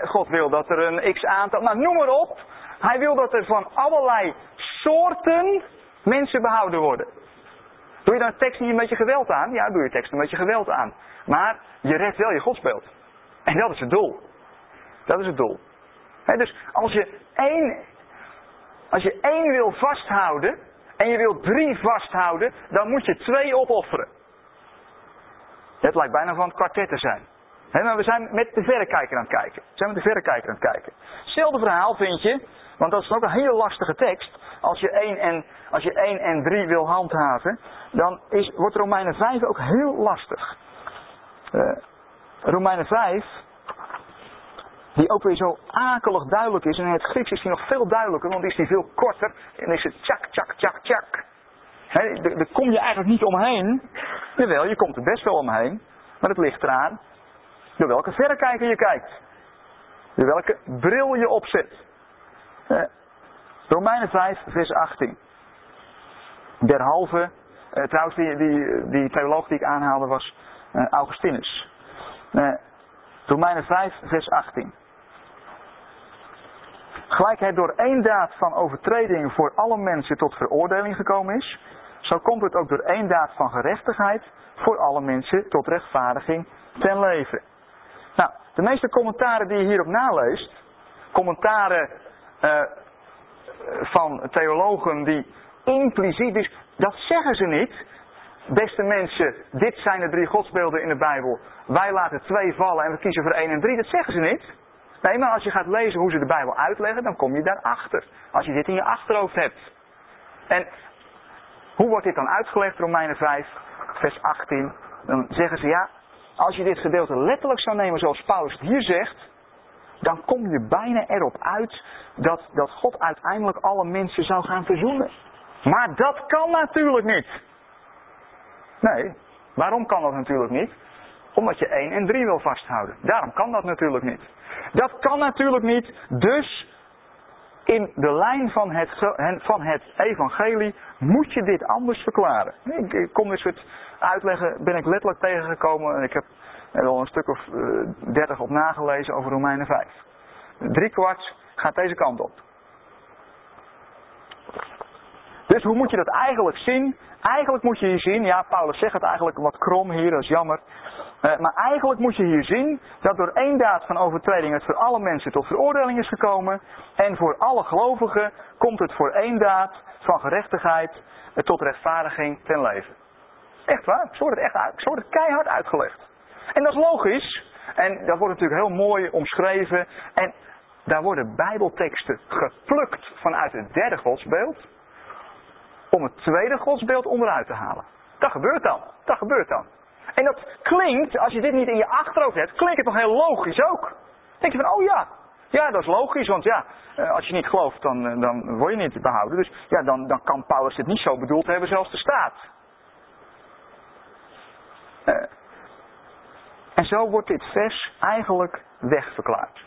God wil dat er een x aantal. Nou, noem maar op. Hij wil dat er van allerlei soorten mensen behouden worden. Doe je dan tekst niet een beetje geweld aan? Ja, doe je tekst een beetje geweld aan. Maar je redt wel je godsbeeld. En dat is het doel. Dat is het doel. dus als je één Als je één wil vasthouden en je wil drie vasthouden, dan moet je twee opofferen. Het lijkt bijna van het kwartet te zijn. Maar we zijn met de verrekijker aan het kijken. Zijn met de verrekijker aan het kijken. Hetzelfde verhaal vind je, want dat is ook een hele lastige tekst. Als je 1 en, als je 1 en 3 wil handhaven, dan is, wordt Romeinen 5 ook heel lastig. Uh, Romeinen 5, die ook weer zo akelig duidelijk is. En in het Grieks is die nog veel duidelijker, want is die veel korter. En is het tjak, tjak, tjak, tjak. daar kom je eigenlijk niet omheen. Jawel, je komt er best wel omheen. Maar het ligt eraan door welke verrekijker je kijkt. Door welke bril je opzet. Eh, Romeinen 5, vers 18. Derhalve, eh, trouwens die, die, die theoloog die ik aanhaalde was eh, Augustinus. Eh, Romeinen 5, vers 18. Gelijk het door één daad van overtreding voor alle mensen tot veroordeling gekomen is, zo komt het ook door één daad van gerechtigheid voor alle mensen tot rechtvaardiging ten leven. De meeste commentaren die je hierop naleest, commentaren uh, van theologen die impliciet, dus dat zeggen ze niet. Beste mensen, dit zijn de drie godsbeelden in de Bijbel. Wij laten twee vallen en we kiezen voor één en drie. Dat zeggen ze niet. Nee, maar als je gaat lezen hoe ze de Bijbel uitleggen, dan kom je daarachter. Als je dit in je achterhoofd hebt. En hoe wordt dit dan uitgelegd, Romeinen 5, vers 18? Dan zeggen ze ja, als je dit gedeelte letterlijk zou nemen zoals Paulus het hier zegt, dan kom je bijna erop uit dat, dat God uiteindelijk alle mensen zou gaan verzoenen. Maar dat kan natuurlijk niet. Nee, waarom kan dat natuurlijk niet? Omdat je 1 en 3 wil vasthouden. Daarom kan dat natuurlijk niet. Dat kan natuurlijk niet, dus in de lijn van het, van het evangelie moet je dit anders verklaren. Ik kom dit soort uitleggen, ben ik letterlijk tegengekomen. En ik heb er al een stuk of uh, dertig op nagelezen over Romeinen 5. Drie kwart gaat deze kant op. Dus hoe moet je dat eigenlijk zien? Eigenlijk moet je hier zien, ja, Paulus zegt het eigenlijk wat krom hier, dat is jammer. Uh, maar eigenlijk moet je hier zien dat door één daad van overtreding het voor alle mensen tot veroordeling is gekomen. En voor alle gelovigen komt het voor één daad van gerechtigheid tot rechtvaardiging ten leven. Echt waar, zo wordt het echt uit, wordt keihard uitgelegd. En dat is logisch. En dat wordt natuurlijk heel mooi omschreven. En daar worden bijbelteksten geplukt vanuit het derde godsbeeld. Om het tweede godsbeeld onderuit te halen. Dat gebeurt dan. Dat gebeurt dan. En dat klinkt, als je dit niet in je achterhoofd hebt, klinkt het nog heel logisch ook. Denk je van, oh ja, ja, dat is logisch, want ja, eh, als je niet gelooft, dan, eh, dan word je niet behouden. Dus ja, dan, dan kan Paulus dit niet zo bedoeld hebben zoals er staat. En zo wordt dit vers eigenlijk wegverklaard.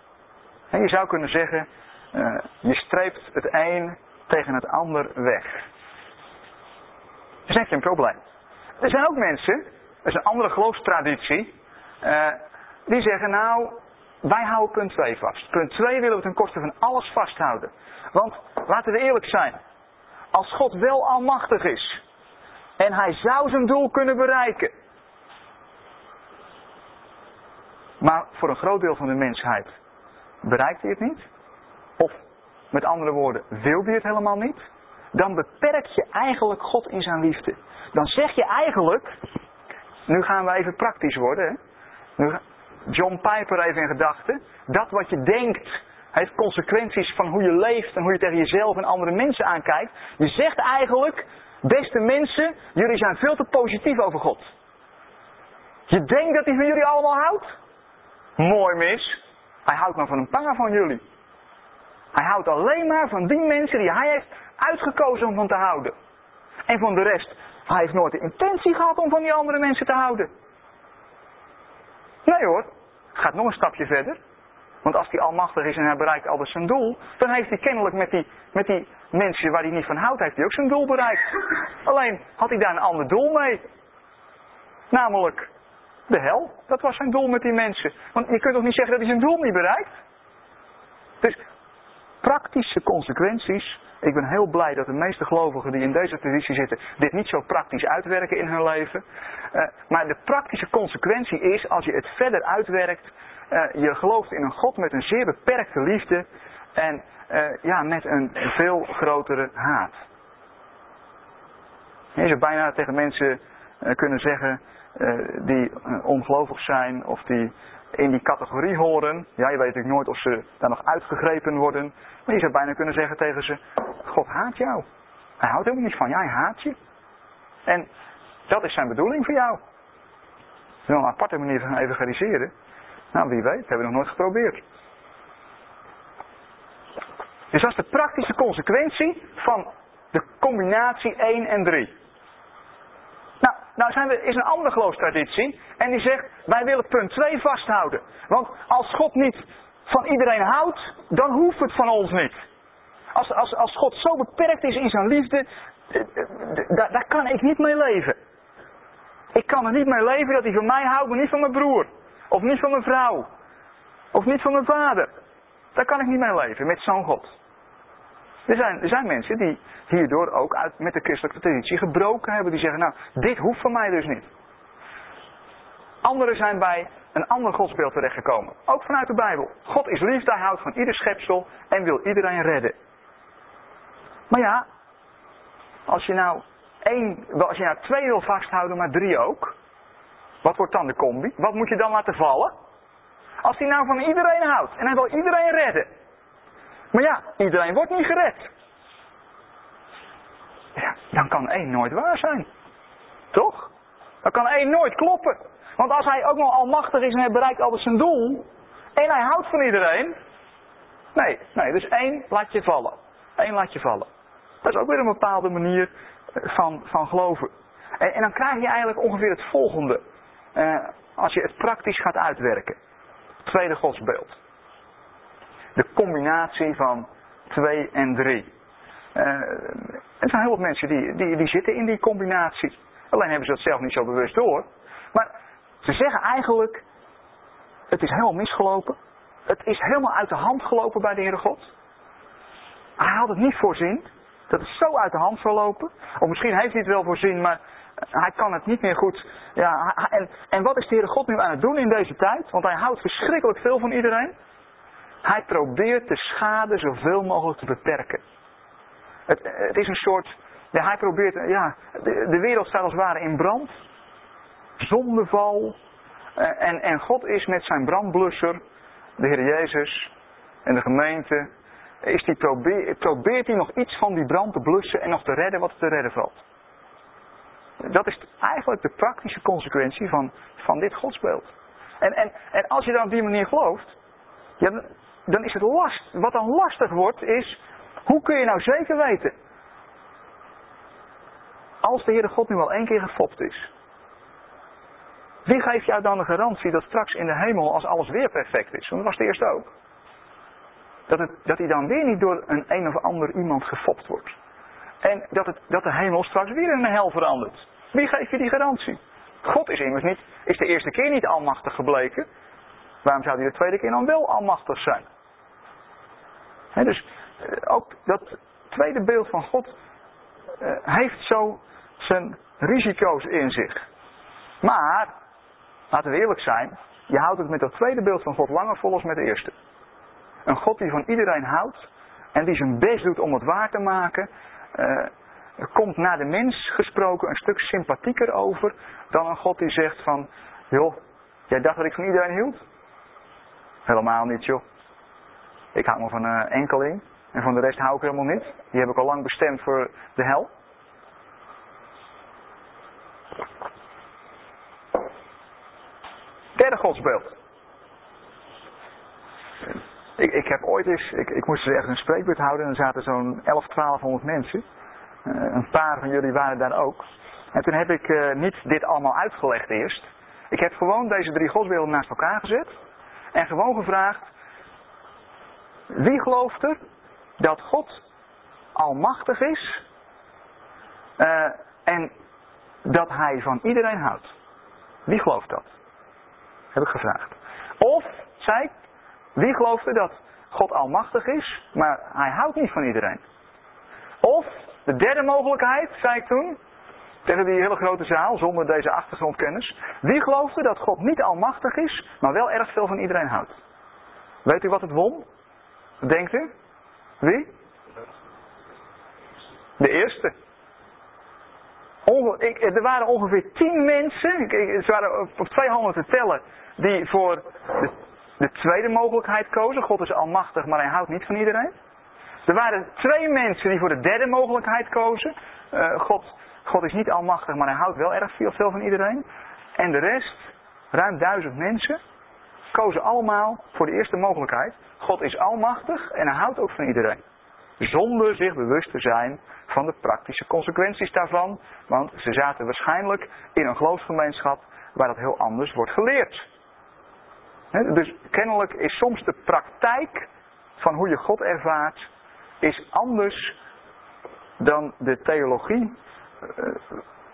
En je zou kunnen zeggen, uh, je streept het een tegen het ander weg. Dat is echt een probleem. Er zijn ook mensen, dat is een andere geloofstraditie, uh, die zeggen nou, wij houden punt 2 vast. Punt 2 willen we ten koste van alles vasthouden. Want, laten we eerlijk zijn, als God wel almachtig is en hij zou zijn doel kunnen bereiken, Maar voor een groot deel van de mensheid bereikt hij het niet. Of met andere woorden, wil hij het helemaal niet. Dan beperk je eigenlijk God in zijn liefde. Dan zeg je eigenlijk, nu gaan we even praktisch worden. Hè? Nu, John Piper even in gedachten. Dat wat je denkt heeft consequenties van hoe je leeft en hoe je tegen jezelf en andere mensen aankijkt. Je zegt eigenlijk, beste mensen, jullie zijn veel te positief over God. Je denkt dat hij van jullie allemaal houdt? Mooi mis. Hij houdt maar van een paar van jullie. Hij houdt alleen maar van die mensen die hij heeft uitgekozen om van te houden. En van de rest, hij heeft nooit de intentie gehad om van die andere mensen te houden. Nee hoor, gaat nog een stapje verder. Want als hij almachtig is en hij bereikt alles zijn doel, dan heeft hij kennelijk met die, met die mensen waar hij niet van houdt, heeft hij ook zijn doel bereikt. Alleen had hij daar een ander doel mee. Namelijk de hel. Dat was zijn doel met die mensen. Want je kunt toch niet zeggen dat hij zijn doel niet bereikt? Dus praktische consequenties. Ik ben heel blij dat de meeste gelovigen die in deze traditie zitten dit niet zo praktisch uitwerken in hun leven. Uh, maar de praktische consequentie is, als je het verder uitwerkt, uh, je gelooft in een God met een zeer beperkte liefde. En uh, ja, met een veel grotere haat. Je zou bijna tegen mensen kunnen zeggen uh, die ongelovig zijn of die in die categorie horen. Ja, je weet natuurlijk nooit of ze daar nog uitgegrepen worden. Maar je zou bijna kunnen zeggen tegen ze, God haat jou. Hij houdt helemaal niet van je, hij haat je. En dat is zijn bedoeling voor jou. Wel een aparte manier van evangeliseren. Nou, wie weet, hebben we nog nooit geprobeerd. Dus dat is de praktische consequentie van de combinatie 1 en 3. Nou, zijn is een andere geloofstraditie. En die zegt, wij willen punt 2 vasthouden. Want als God niet van iedereen houdt, dan hoeft het van ons niet. Als, als, als God zo beperkt is in zijn liefde, eh, eh, daar, daar kan ik niet mee leven. Ik kan er niet mee leven dat hij van mij houdt, maar niet van mijn broer. Of niet van mijn vrouw. Of niet van mijn vader. Daar kan ik niet mee leven, met zo'n God. Er zijn, er zijn mensen die hierdoor ook uit, met de christelijke traditie gebroken hebben. Die zeggen, nou, dit hoeft van mij dus niet. Anderen zijn bij een ander godsbeeld terechtgekomen. Ook vanuit de Bijbel. God is liefde, houdt van ieder schepsel en wil iedereen redden. Maar ja, als je nou één, als je nou twee wil vasthouden, maar drie ook. Wat wordt dan de combi? Wat moet je dan laten vallen? Als hij nou van iedereen houdt en hij wil iedereen redden. Maar ja, iedereen wordt niet gered. Ja, dan kan één nooit waar zijn. Toch? Dan kan één nooit kloppen. Want als hij ook nog almachtig is en hij bereikt altijd zijn doel. En hij houdt van iedereen. Nee, nee, dus één laat je vallen. Eén laat je vallen. Dat is ook weer een bepaalde manier van, van geloven. En, en dan krijg je eigenlijk ongeveer het volgende. Uh, als je het praktisch gaat uitwerken. Tweede godsbeeld. De combinatie van twee en drie. Uh, er zijn heel wat mensen die, die, die zitten in die combinatie. Alleen hebben ze dat zelf niet zo bewust door. Maar ze zeggen eigenlijk, het is helemaal misgelopen. Het is helemaal uit de hand gelopen bij de Heere God. Hij had het niet voorzien. Dat is zo uit de hand verlopen. Of misschien heeft hij het wel voorzien, maar hij kan het niet meer goed. Ja, en, en wat is de Heere God nu aan het doen in deze tijd? Want hij houdt verschrikkelijk veel van iedereen. Hij probeert de schade zoveel mogelijk te beperken. Het, het is een soort. Hij probeert. Ja, de, de wereld staat als het ware in brand. Zondeval. Eh, en, en God is met zijn brandblusser, de Heer Jezus en de gemeente, is die probeer, probeert hij nog iets van die brand te blussen en nog te redden wat er te redden valt. Dat is eigenlijk de praktische consequentie van, van dit godsbeeld. En, en, en als je dan op die manier gelooft, ja, dan is het last. Wat dan lastig wordt is, hoe kun je nou zeker weten? Als de Heere God nu al één keer gefopt is. Wie geeft jou dan de garantie dat straks in de hemel, als alles weer perfect is, want dat was de eerste ook, dat, het, dat hij dan weer niet door een een of ander iemand gefopt wordt. En dat, het, dat de hemel straks weer in een hel verandert. Wie geeft je die garantie? God is immers niet, is de eerste keer niet almachtig gebleken. Waarom zou hij de tweede keer dan wel almachtig zijn? Dus eh, ook dat tweede beeld van God uh, heeft zo zijn risico's in zich. Maar, laten we eerlijk zijn, je houdt het met dat tweede beeld van God langer vol als met het eerste. Een God die van iedereen houdt en die zijn best doet om het waar te maken, uh, komt naar de mens gesproken een stuk sympathieker over dan een God die zegt van, joh, jij dacht dat ik van iedereen hield? Helemaal niet joh. Ik hou me van een uh, enkeling en van de rest hou ik helemaal niet. Die heb ik al lang bestemd voor de hel. Derde godsbeeld. Ik, ik heb ooit eens, ik, ik moest eens een spreekbeurt houden en er zaten zo'n 11, 1200 mensen. Uh, een paar van jullie waren daar ook. En toen heb ik uh, niet dit allemaal uitgelegd eerst. Ik heb gewoon deze drie godsbeelden naast elkaar gezet. En gewoon gevraagd, wie gelooft er dat God almachtig is uh, en dat hij van iedereen houdt? Wie gelooft dat? Heb ik gevraagd. Of, zei ik, wie gelooft er dat God almachtig is, maar hij houdt niet van iedereen? Of, de derde mogelijkheid, zei ik toen, tegen die hele grote zaal, zonder deze achtergrondkennis. Wie gelooft er dat God niet almachtig is, maar wel erg veel van iedereen houdt? Weet u wat het won? Denkt u? Wie? De eerste. Ik, er waren ongeveer tien mensen, ik, ze waren op twee handen te tellen, die voor de, de tweede mogelijkheid kozen. God is almachtig, maar hij houdt niet van iedereen. Er waren twee mensen die voor de derde mogelijkheid kozen. Uh, God, God is niet almachtig, maar hij houdt wel erg veel, veel van iedereen. En de rest, ruim duizend mensen, kozen allemaal voor de eerste mogelijkheid. God is almachtig en hij houdt ook van iedereen. Zonder zich bewust te zijn van de praktische consequenties daarvan. Want ze zaten waarschijnlijk in een geloofsgemeenschap waar dat heel anders wordt geleerd. Dus kennelijk is soms de praktijk van hoe je God ervaart, is anders dan de theologie eh,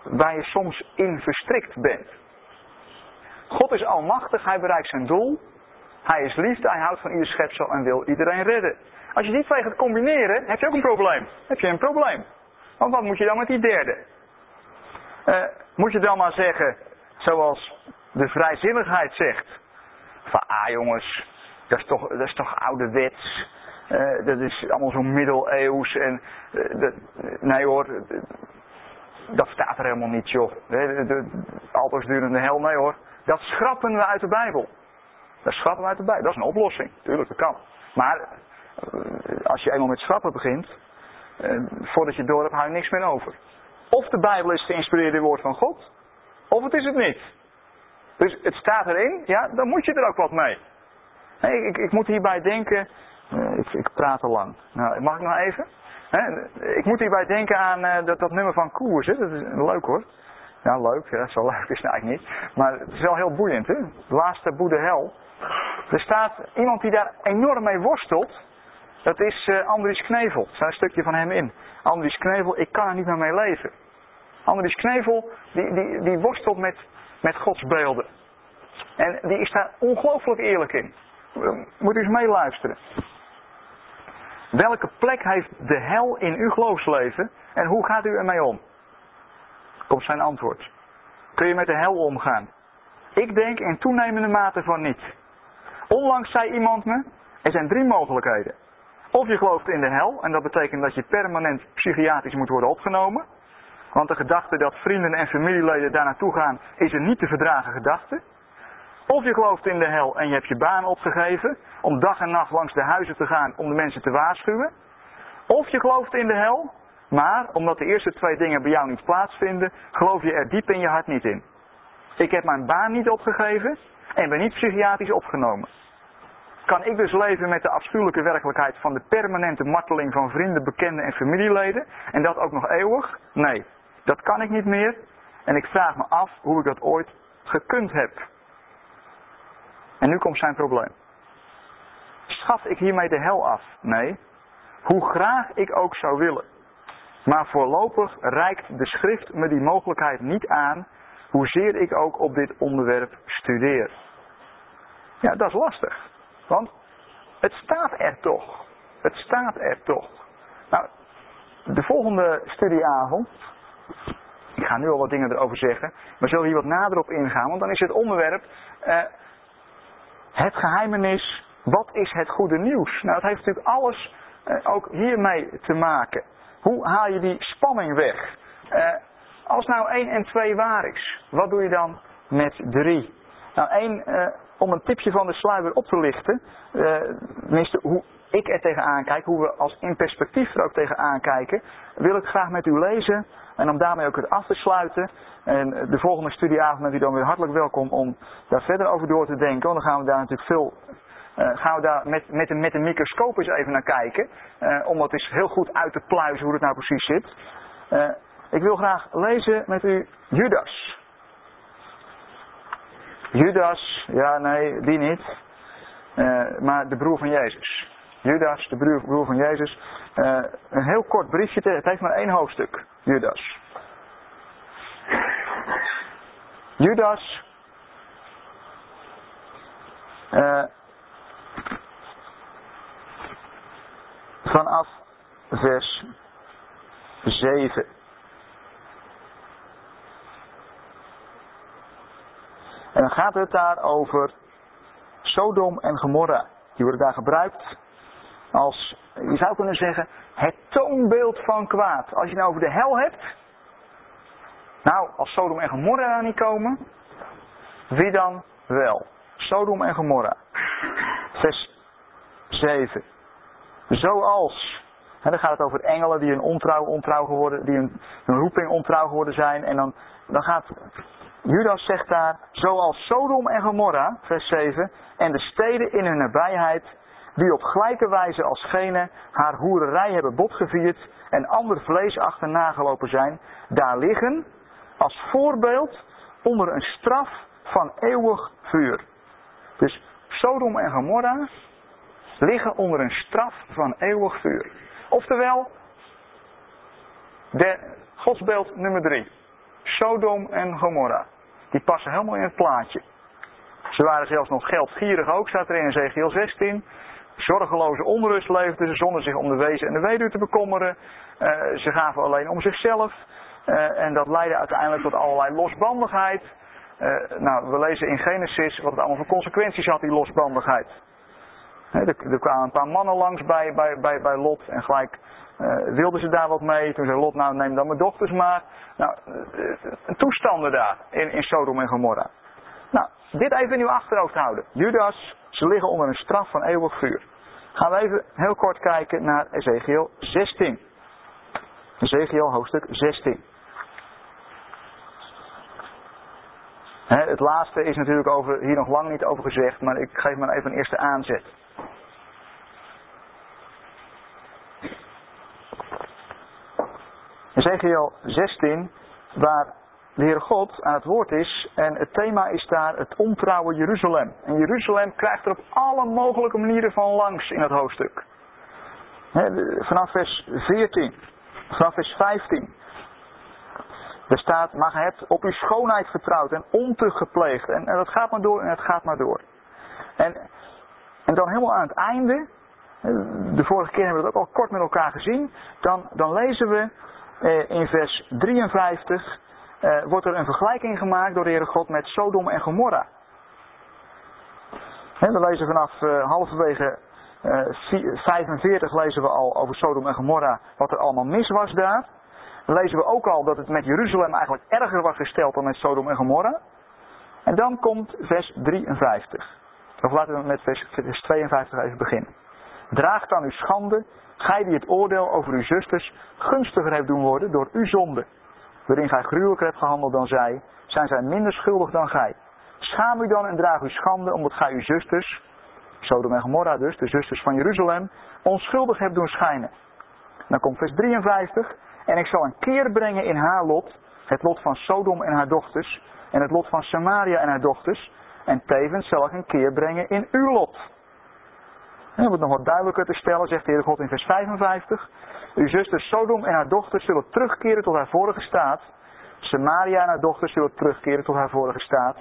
waar je soms in verstrikt bent. God is almachtig, hij bereikt zijn doel. Hij is liefde, hij houdt van ieder schepsel en wil iedereen redden. Als je die twee gaat combineren, heb je ook een probleem. Heb je een probleem. Want wat moet je dan met die derde? Uh, moet je dan maar zeggen, zoals de vrijzinnigheid zegt. Van, ah jongens, dat is toch, dat is toch ouderwets. Uh, dat is allemaal zo middeleeuws. En, uh, dat, nee hoor, dat staat er helemaal niet joh. De, de, durende hel, nee hoor. Dat schrappen we uit de Bijbel. Dat schrappen we uit de. Dat is een oplossing. Tuurlijk, dat kan. Maar als je eenmaal met schrappen begint, eh, voordat je door hebt, hou je niks meer over. Of de Bijbel is geïnspireerde woord van God, of het is het niet. Dus het staat erin, ja, dan moet je er ook wat mee. Nee, ik, ik moet hierbij denken, uh, ik, ik, praat te lang. Nou, mag ik nog even? ik moet hierbij denken aan dat, dat nummer van Koers, dat is leuk hoor. Ja, leuk, ja, zo leuk is het eigenlijk niet. Maar het is wel heel boeiend, hè? Laatste boede hel. Er staat iemand die daar enorm mee worstelt. Dat is uh, Andries Knevel. Staat een stukje van hem in. Andries Knevel, ik kan er niet meer mee leven. Andries Knevel, die, die, die worstelt met, met Gods beelden. En die is daar ongelooflijk eerlijk in. Moet u eens meeluisteren. Welke plek heeft de hel in uw geloofsleven en hoe gaat u ermee om? Komt zijn antwoord. Kun je met de hel omgaan? Ik denk in toenemende mate van niet. Onlangs zei iemand me, er zijn drie mogelijkheden. Of je gelooft in de hel, en dat betekent dat je permanent psychiatrisch moet worden opgenomen. Want de gedachte dat vrienden en familieleden daar naartoe gaan, is een niet te verdragen gedachte. Of je gelooft in de hel en je hebt je baan opgegeven om dag en nacht langs de huizen te gaan om de mensen te waarschuwen. Of je gelooft in de hel, maar omdat de eerste twee dingen bij jou niet plaatsvinden, geloof je er diep in je hart niet in. Ik heb mijn baan niet opgegeven en ben niet psychiatrisch opgenomen. Kan ik dus leven met de afschuwelijke werkelijkheid van de permanente marteling van vrienden, bekenden en familieleden? En dat ook nog eeuwig? Nee, dat kan ik niet meer. En ik vraag me af hoe ik dat ooit gekund heb. En nu komt zijn probleem. Schaf ik hiermee de hel af? Nee. Hoe graag ik ook zou willen. Maar voorlopig reikt de schrift me die mogelijkheid niet aan, hoezeer ik ook op dit onderwerp studeer. Ja, dat is lastig. Want het staat er toch. Het staat er toch. Nou, de volgende studieavond. Ik ga nu al wat dingen erover zeggen. Maar zullen hier wat nader op ingaan. Want dan is het onderwerp. Uh, het geheimenis. Wat is het goede nieuws? Nou, het heeft natuurlijk alles uh, ook hiermee te maken. Hoe haal je die spanning weg? Uh, als nou 1 en 2 waar is, wat doe je dan met 3? Nou, 1, uh, om een tipje van de sluier op te lichten, uh, tenminste hoe ik er tegenaan kijk, hoe we als in perspectief er ook tegenaan kijken, wil ik graag met u lezen en om daarmee ook het af te sluiten. En de volgende studieavond bent u dan weer hartelijk welkom om daar verder over door te denken, want dan gaan we daar natuurlijk veel uh, gaan we daar met, met, een, met een microscoop eens even naar kijken. Uh, om het eens heel goed uit te pluizen hoe het nou precies zit. Uh, ik wil graag lezen met u Judas. Judas, ja nee, die niet. maar de broer van Jezus. Judas, de broer, broer van Jezus. een heel kort briefje, het heeft maar één hoofdstuk. Judas. Judas vanaf vers 7. En dan gaat het daar over Sodom en Gomorra. Die worden daar gebruikt als je zou kunnen zeggen, het toonbeeld van kwaad. Als je nou over de hel hebt, nou, als Sodom en Gomorra daar niet komen, wie dan wel? Sodom en Gomorra. Vers 7. Zoals. En dan gaat het over engelen die een ontrouw, ontrouw geworden, die een roeping ontrouw geworden zijn. En dan, dan gaat Judas zegt daar, zoals Sodom en Gomorra, vers 7, en de steden in hun nabijheid, die op gelijke wijze als gene haar hoererij hebben botgevierd en ander vlees achterna gelopen zijn, daar liggen als voorbeeld onder een straf van eeuwig vuur. Dus Sodom en Gomorra liggen onder een straf van eeuwig vuur. Oftewel, de godsbeeld nummer drie. Sodom en Gomorra. Die passen helemaal in het plaatje. Ze waren zelfs nog geldgierig ook, staat er in Ezekiel 16. Zorgeloze onrust leefden ze zonder zich om de wezen en de weduwe te bekommeren. Uh, ze gaven alleen om zichzelf. Uh, en dat leidde uiteindelijk tot allerlei losbandigheid. Uh, nou, we lezen in Genesis wat het allemaal voor consequenties had, die losbandigheid. Er, kwamen een paar mannen langs bij, bij, bij, bij Lot en gelijk uh, wilden ze daar wat mee. Toen zei Lot, nou neem dan mijn dochters maar. Nou, uh, toestanden daar in, in Sodom en Gomorra. Nou, dit even in uw achterhoofd houden. Judas, ze liggen onder een straf van eeuwig vuur. Gaan we even heel kort kijken naar Ezekiel 16. Ezekiel hoofdstuk 16. het laatste is natuurlijk over, hier nog lang niet over gezegd, maar ik geef maar even een eerste aanzet. Ezekiel 16, waar de Heere God aan het woord is. En het thema is daar het ontrouwe Jeruzalem. En Jeruzalem krijgt er op alle mogelijke manieren van langs in het hoofdstuk. vanaf vers 14, vanaf vers 15. Er staat, maar gij hebt op uw schoonheid vertrouwd en ontucht gepleegd. En, en dat gaat maar door en het gaat maar door. En, en dan helemaal aan het einde, de vorige keer hebben we dat ook al kort met elkaar gezien. Dan, dan lezen we in vers 53 eh, wordt er een vergelijking gemaakt door de Heere God met Sodom en Gomorra. we lezen vanaf uh, halverwege 45 lezen we al over Sodom en Gomorra wat er allemaal mis was daar. Dan lezen we ook al dat het met Jeruzalem eigenlijk erger was gesteld dan met Sodom en Gomorra. En dan komt vers 53. Of laten we met vers 52 even beginnen. Draag dan uw schande, gij die het oordeel over uw zusters gunstiger hebt doen worden door uw zonde. Waarin gij gruwelijker hebt gehandeld dan zij, zijn zij minder schuldig dan gij. Schaam u dan en draag uw schande, omdat gij uw zusters, Sodom en Gomorra dus, de zusters van Jeruzalem, onschuldig hebt doen schijnen. Dan komt vers 53. En ik zal een keer brengen in haar lot, het lot van Sodom en haar dochters, en het lot van Samaria en haar dochters, en tevens zal ik een keer brengen in uw lot. Om het nog wat duidelijker te stellen, zegt de Heer God in vers 55. Uw zuster Sodom en haar dochters zullen terugkeren tot haar vorige staat. Samaria en haar dochters zullen terugkeren tot haar vorige staat.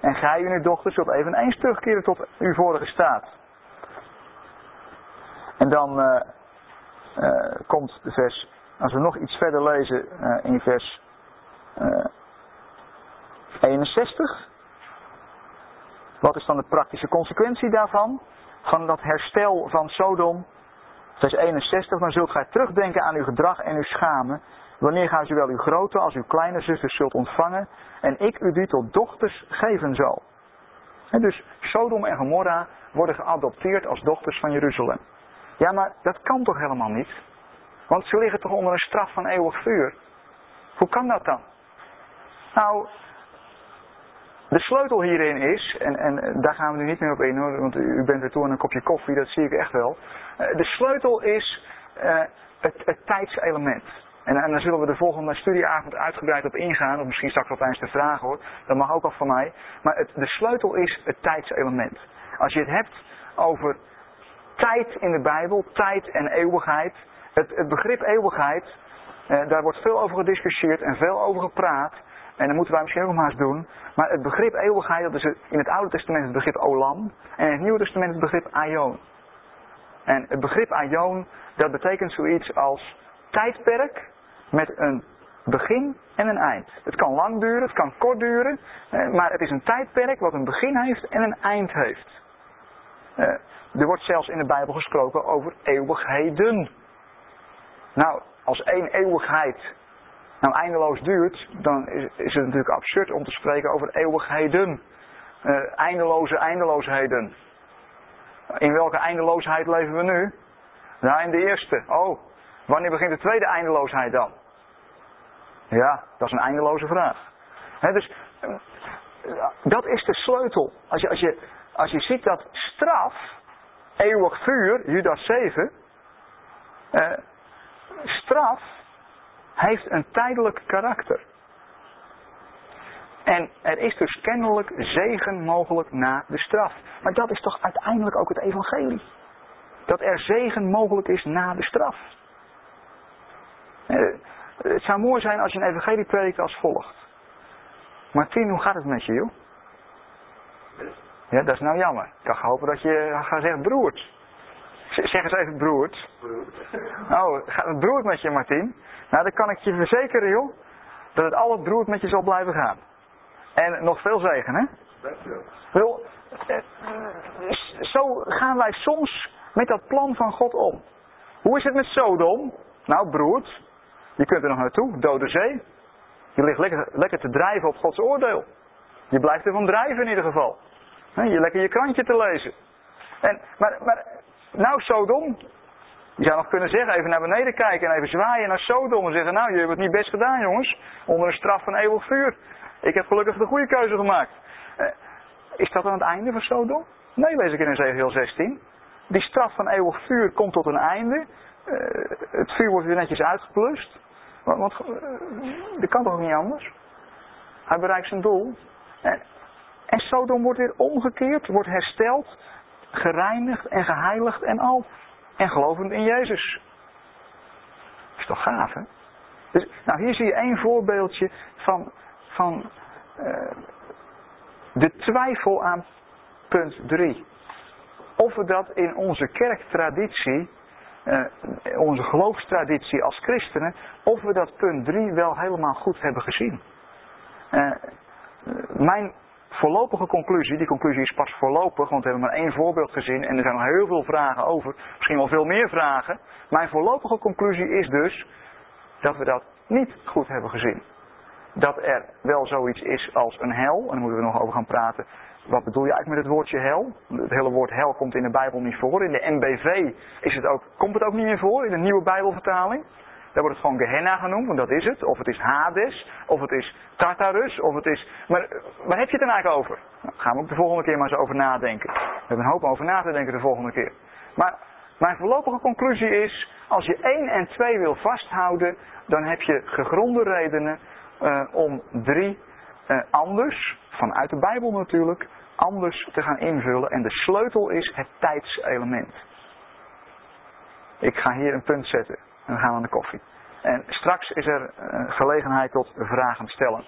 En gij en uw dochters zult eveneens terugkeren tot uw vorige staat. En dan uh, uh, komt de vers, als we nog iets verder lezen uh, in vers 61. Wat is dan de praktische consequentie daarvan? Van dat herstel van Sodom. Vers 61, dan zult gij terugdenken aan uw gedrag en uw schamen. Wanneer gij zowel uw grote als uw kleine zusters zult ontvangen. En ik u die tot dochters geven zal. En dus Sodom en Gomorra worden geadopteerd als dochters van Jeruzalem. Ja, maar dat kan toch helemaal niet? Want ze liggen toch onder een straf van eeuwig vuur? Hoe kan dat dan? Nou, de sleutel hierin is, en, en daar gaan we nu niet meer op in hoor, want u bent weer toe aan een kopje koffie, dat zie ik echt wel. Eh, de sleutel is uh, het, het tijdselement. En, en daar zullen we de volgende studieavond uitgebreid op ingaan, of misschien straks wel tijdens de vragen hoor, dat mag ook al van mij. Maar het, de sleutel is het tijdselement. Als je het hebt over tijd in de Bijbel, tijd en eeuwigheid, het, begrip eeuwigheid, uh, daar wordt veel over gediscussieerd en veel over gepraat. En dat moeten wij misschien ook maar eens doen. Maar het begrip eeuwigheid, dat is in het Oude Testament het begrip olam. En in het Nieuwe Testament het begrip aion. En het begrip aion, dat betekent zoiets als tijdperk met een begin en een eind. Het kan lang duren, het kan kort duren. Eh, maar het is een tijdperk wat een begin heeft en een eind heeft. Eh, er wordt zelfs in de Bijbel gesproken over eeuwigheden. Nou, als één eeuwigheid nou eindeloos duurt, dan is, is het natuurlijk absurd om te spreken over eeuwigheden. Uh, eindeloze eindeloosheden. In welke eindeloosheid leven we nu? Nou, in de eerste. Oh, wanneer begint de tweede eindeloosheid dan? Ja, dat is een eindeloze vraag. dus eh, dat is de sleutel. Als je, als, je, als je ziet dat straf, eeuwig vuur, Judas 7, eh, straf heeft een tijdelijk karakter. En er is dus kennelijk zegen mogelijk na de straf. Maar dat is toch uiteindelijk ook het evangelie. Dat er zegen mogelijk is na de straf. Eh, het zou mooi zijn als je een evangelie predikt als volgt. Martien, hoe gaat het met je, joh? Ja, dat is nou jammer. Ik kan hopen dat je gaat zeggen broert. Zeg eens even broert. Oh, gaat het broert met je, Martien? Nou, dan kan ik je verzekeren, joh, dat het altijd broert met je zal blijven gaan. En nog veel zegen, hè? Wel, eh, zo gaan wij soms met dat plan van God om. Hoe is het met Sodom? Nou, broert, je kunt er nog naartoe, dode zee. Je ligt lekker, lekker te drijven op Gods oordeel. Je blijft ervan drijven in ieder geval. Je lekker je krantje te lezen. En, maar, maar, nou Sodom. Je zou nog kunnen zeggen, even naar beneden kijken en even zwaaien naar Sodom en zeggen, nou, je hebt het niet best gedaan jongens. Onder een straf van eeuwig vuur. Ik heb gelukkig de goede keuze gemaakt. Eh, is dat dan het einde van Sodom? Nee, lees ik in Ezekiel 16. Die straf van eeuwig vuur komt tot een einde. Uh, het vuur wordt weer netjes uitgeplust. Want, want uh, dat kan toch niet anders? Hij bereikt zijn doel. En, en Sodom wordt weer omgekeerd, wordt hersteld, gereinigd en geheiligd en al. En gelovend in Jezus. Is toch gaaf, hè? Dus, nou, hier zie je één voorbeeldje van, van uh, de twijfel aan punt 3. Of we dat in onze kerktraditie, uh, onze geloofstraditie als christenen, of we dat punt 3 wel helemaal goed hebben gezien. Uh, mijn voorlopige conclusie, die conclusie is pas voorlopig, want we hebben maar één voorbeeld gezien en er zijn nog heel veel vragen over, misschien wel veel meer vragen. Mijn voorlopige conclusie is dus dat we dat niet goed hebben gezien. Dat er wel zoiets is als een hel, en daar moeten we nog over gaan praten. Wat bedoel je eigenlijk met het woordje hel? Het hele woord hel komt in de Bijbel niet voor. In de MBV is het ook, komt het ook niet meer voor, in de nieuwe Bijbelvertaling. Daar wordt het gewoon Gehenna genoemd, want dat is het. Of het is Hades, of het is Tartarus, of het is... Maar waar heb je het dan eigenlijk over? Nou, gaan we ook de volgende keer maar eens over nadenken. We hebben een hoop over na te denken de volgende keer. Maar mijn voorlopige conclusie is, als je 1 en 2 wil vasthouden, dan heb je gegronde redenen uh, om 3 uh, eh, anders, vanuit de Bijbel natuurlijk, anders te gaan invullen. En de sleutel is het tijdselement. Ik ga hier een punt zetten. En dan gaan aan de koffie. En straks is er uh, gelegenheid tot vragen stellen.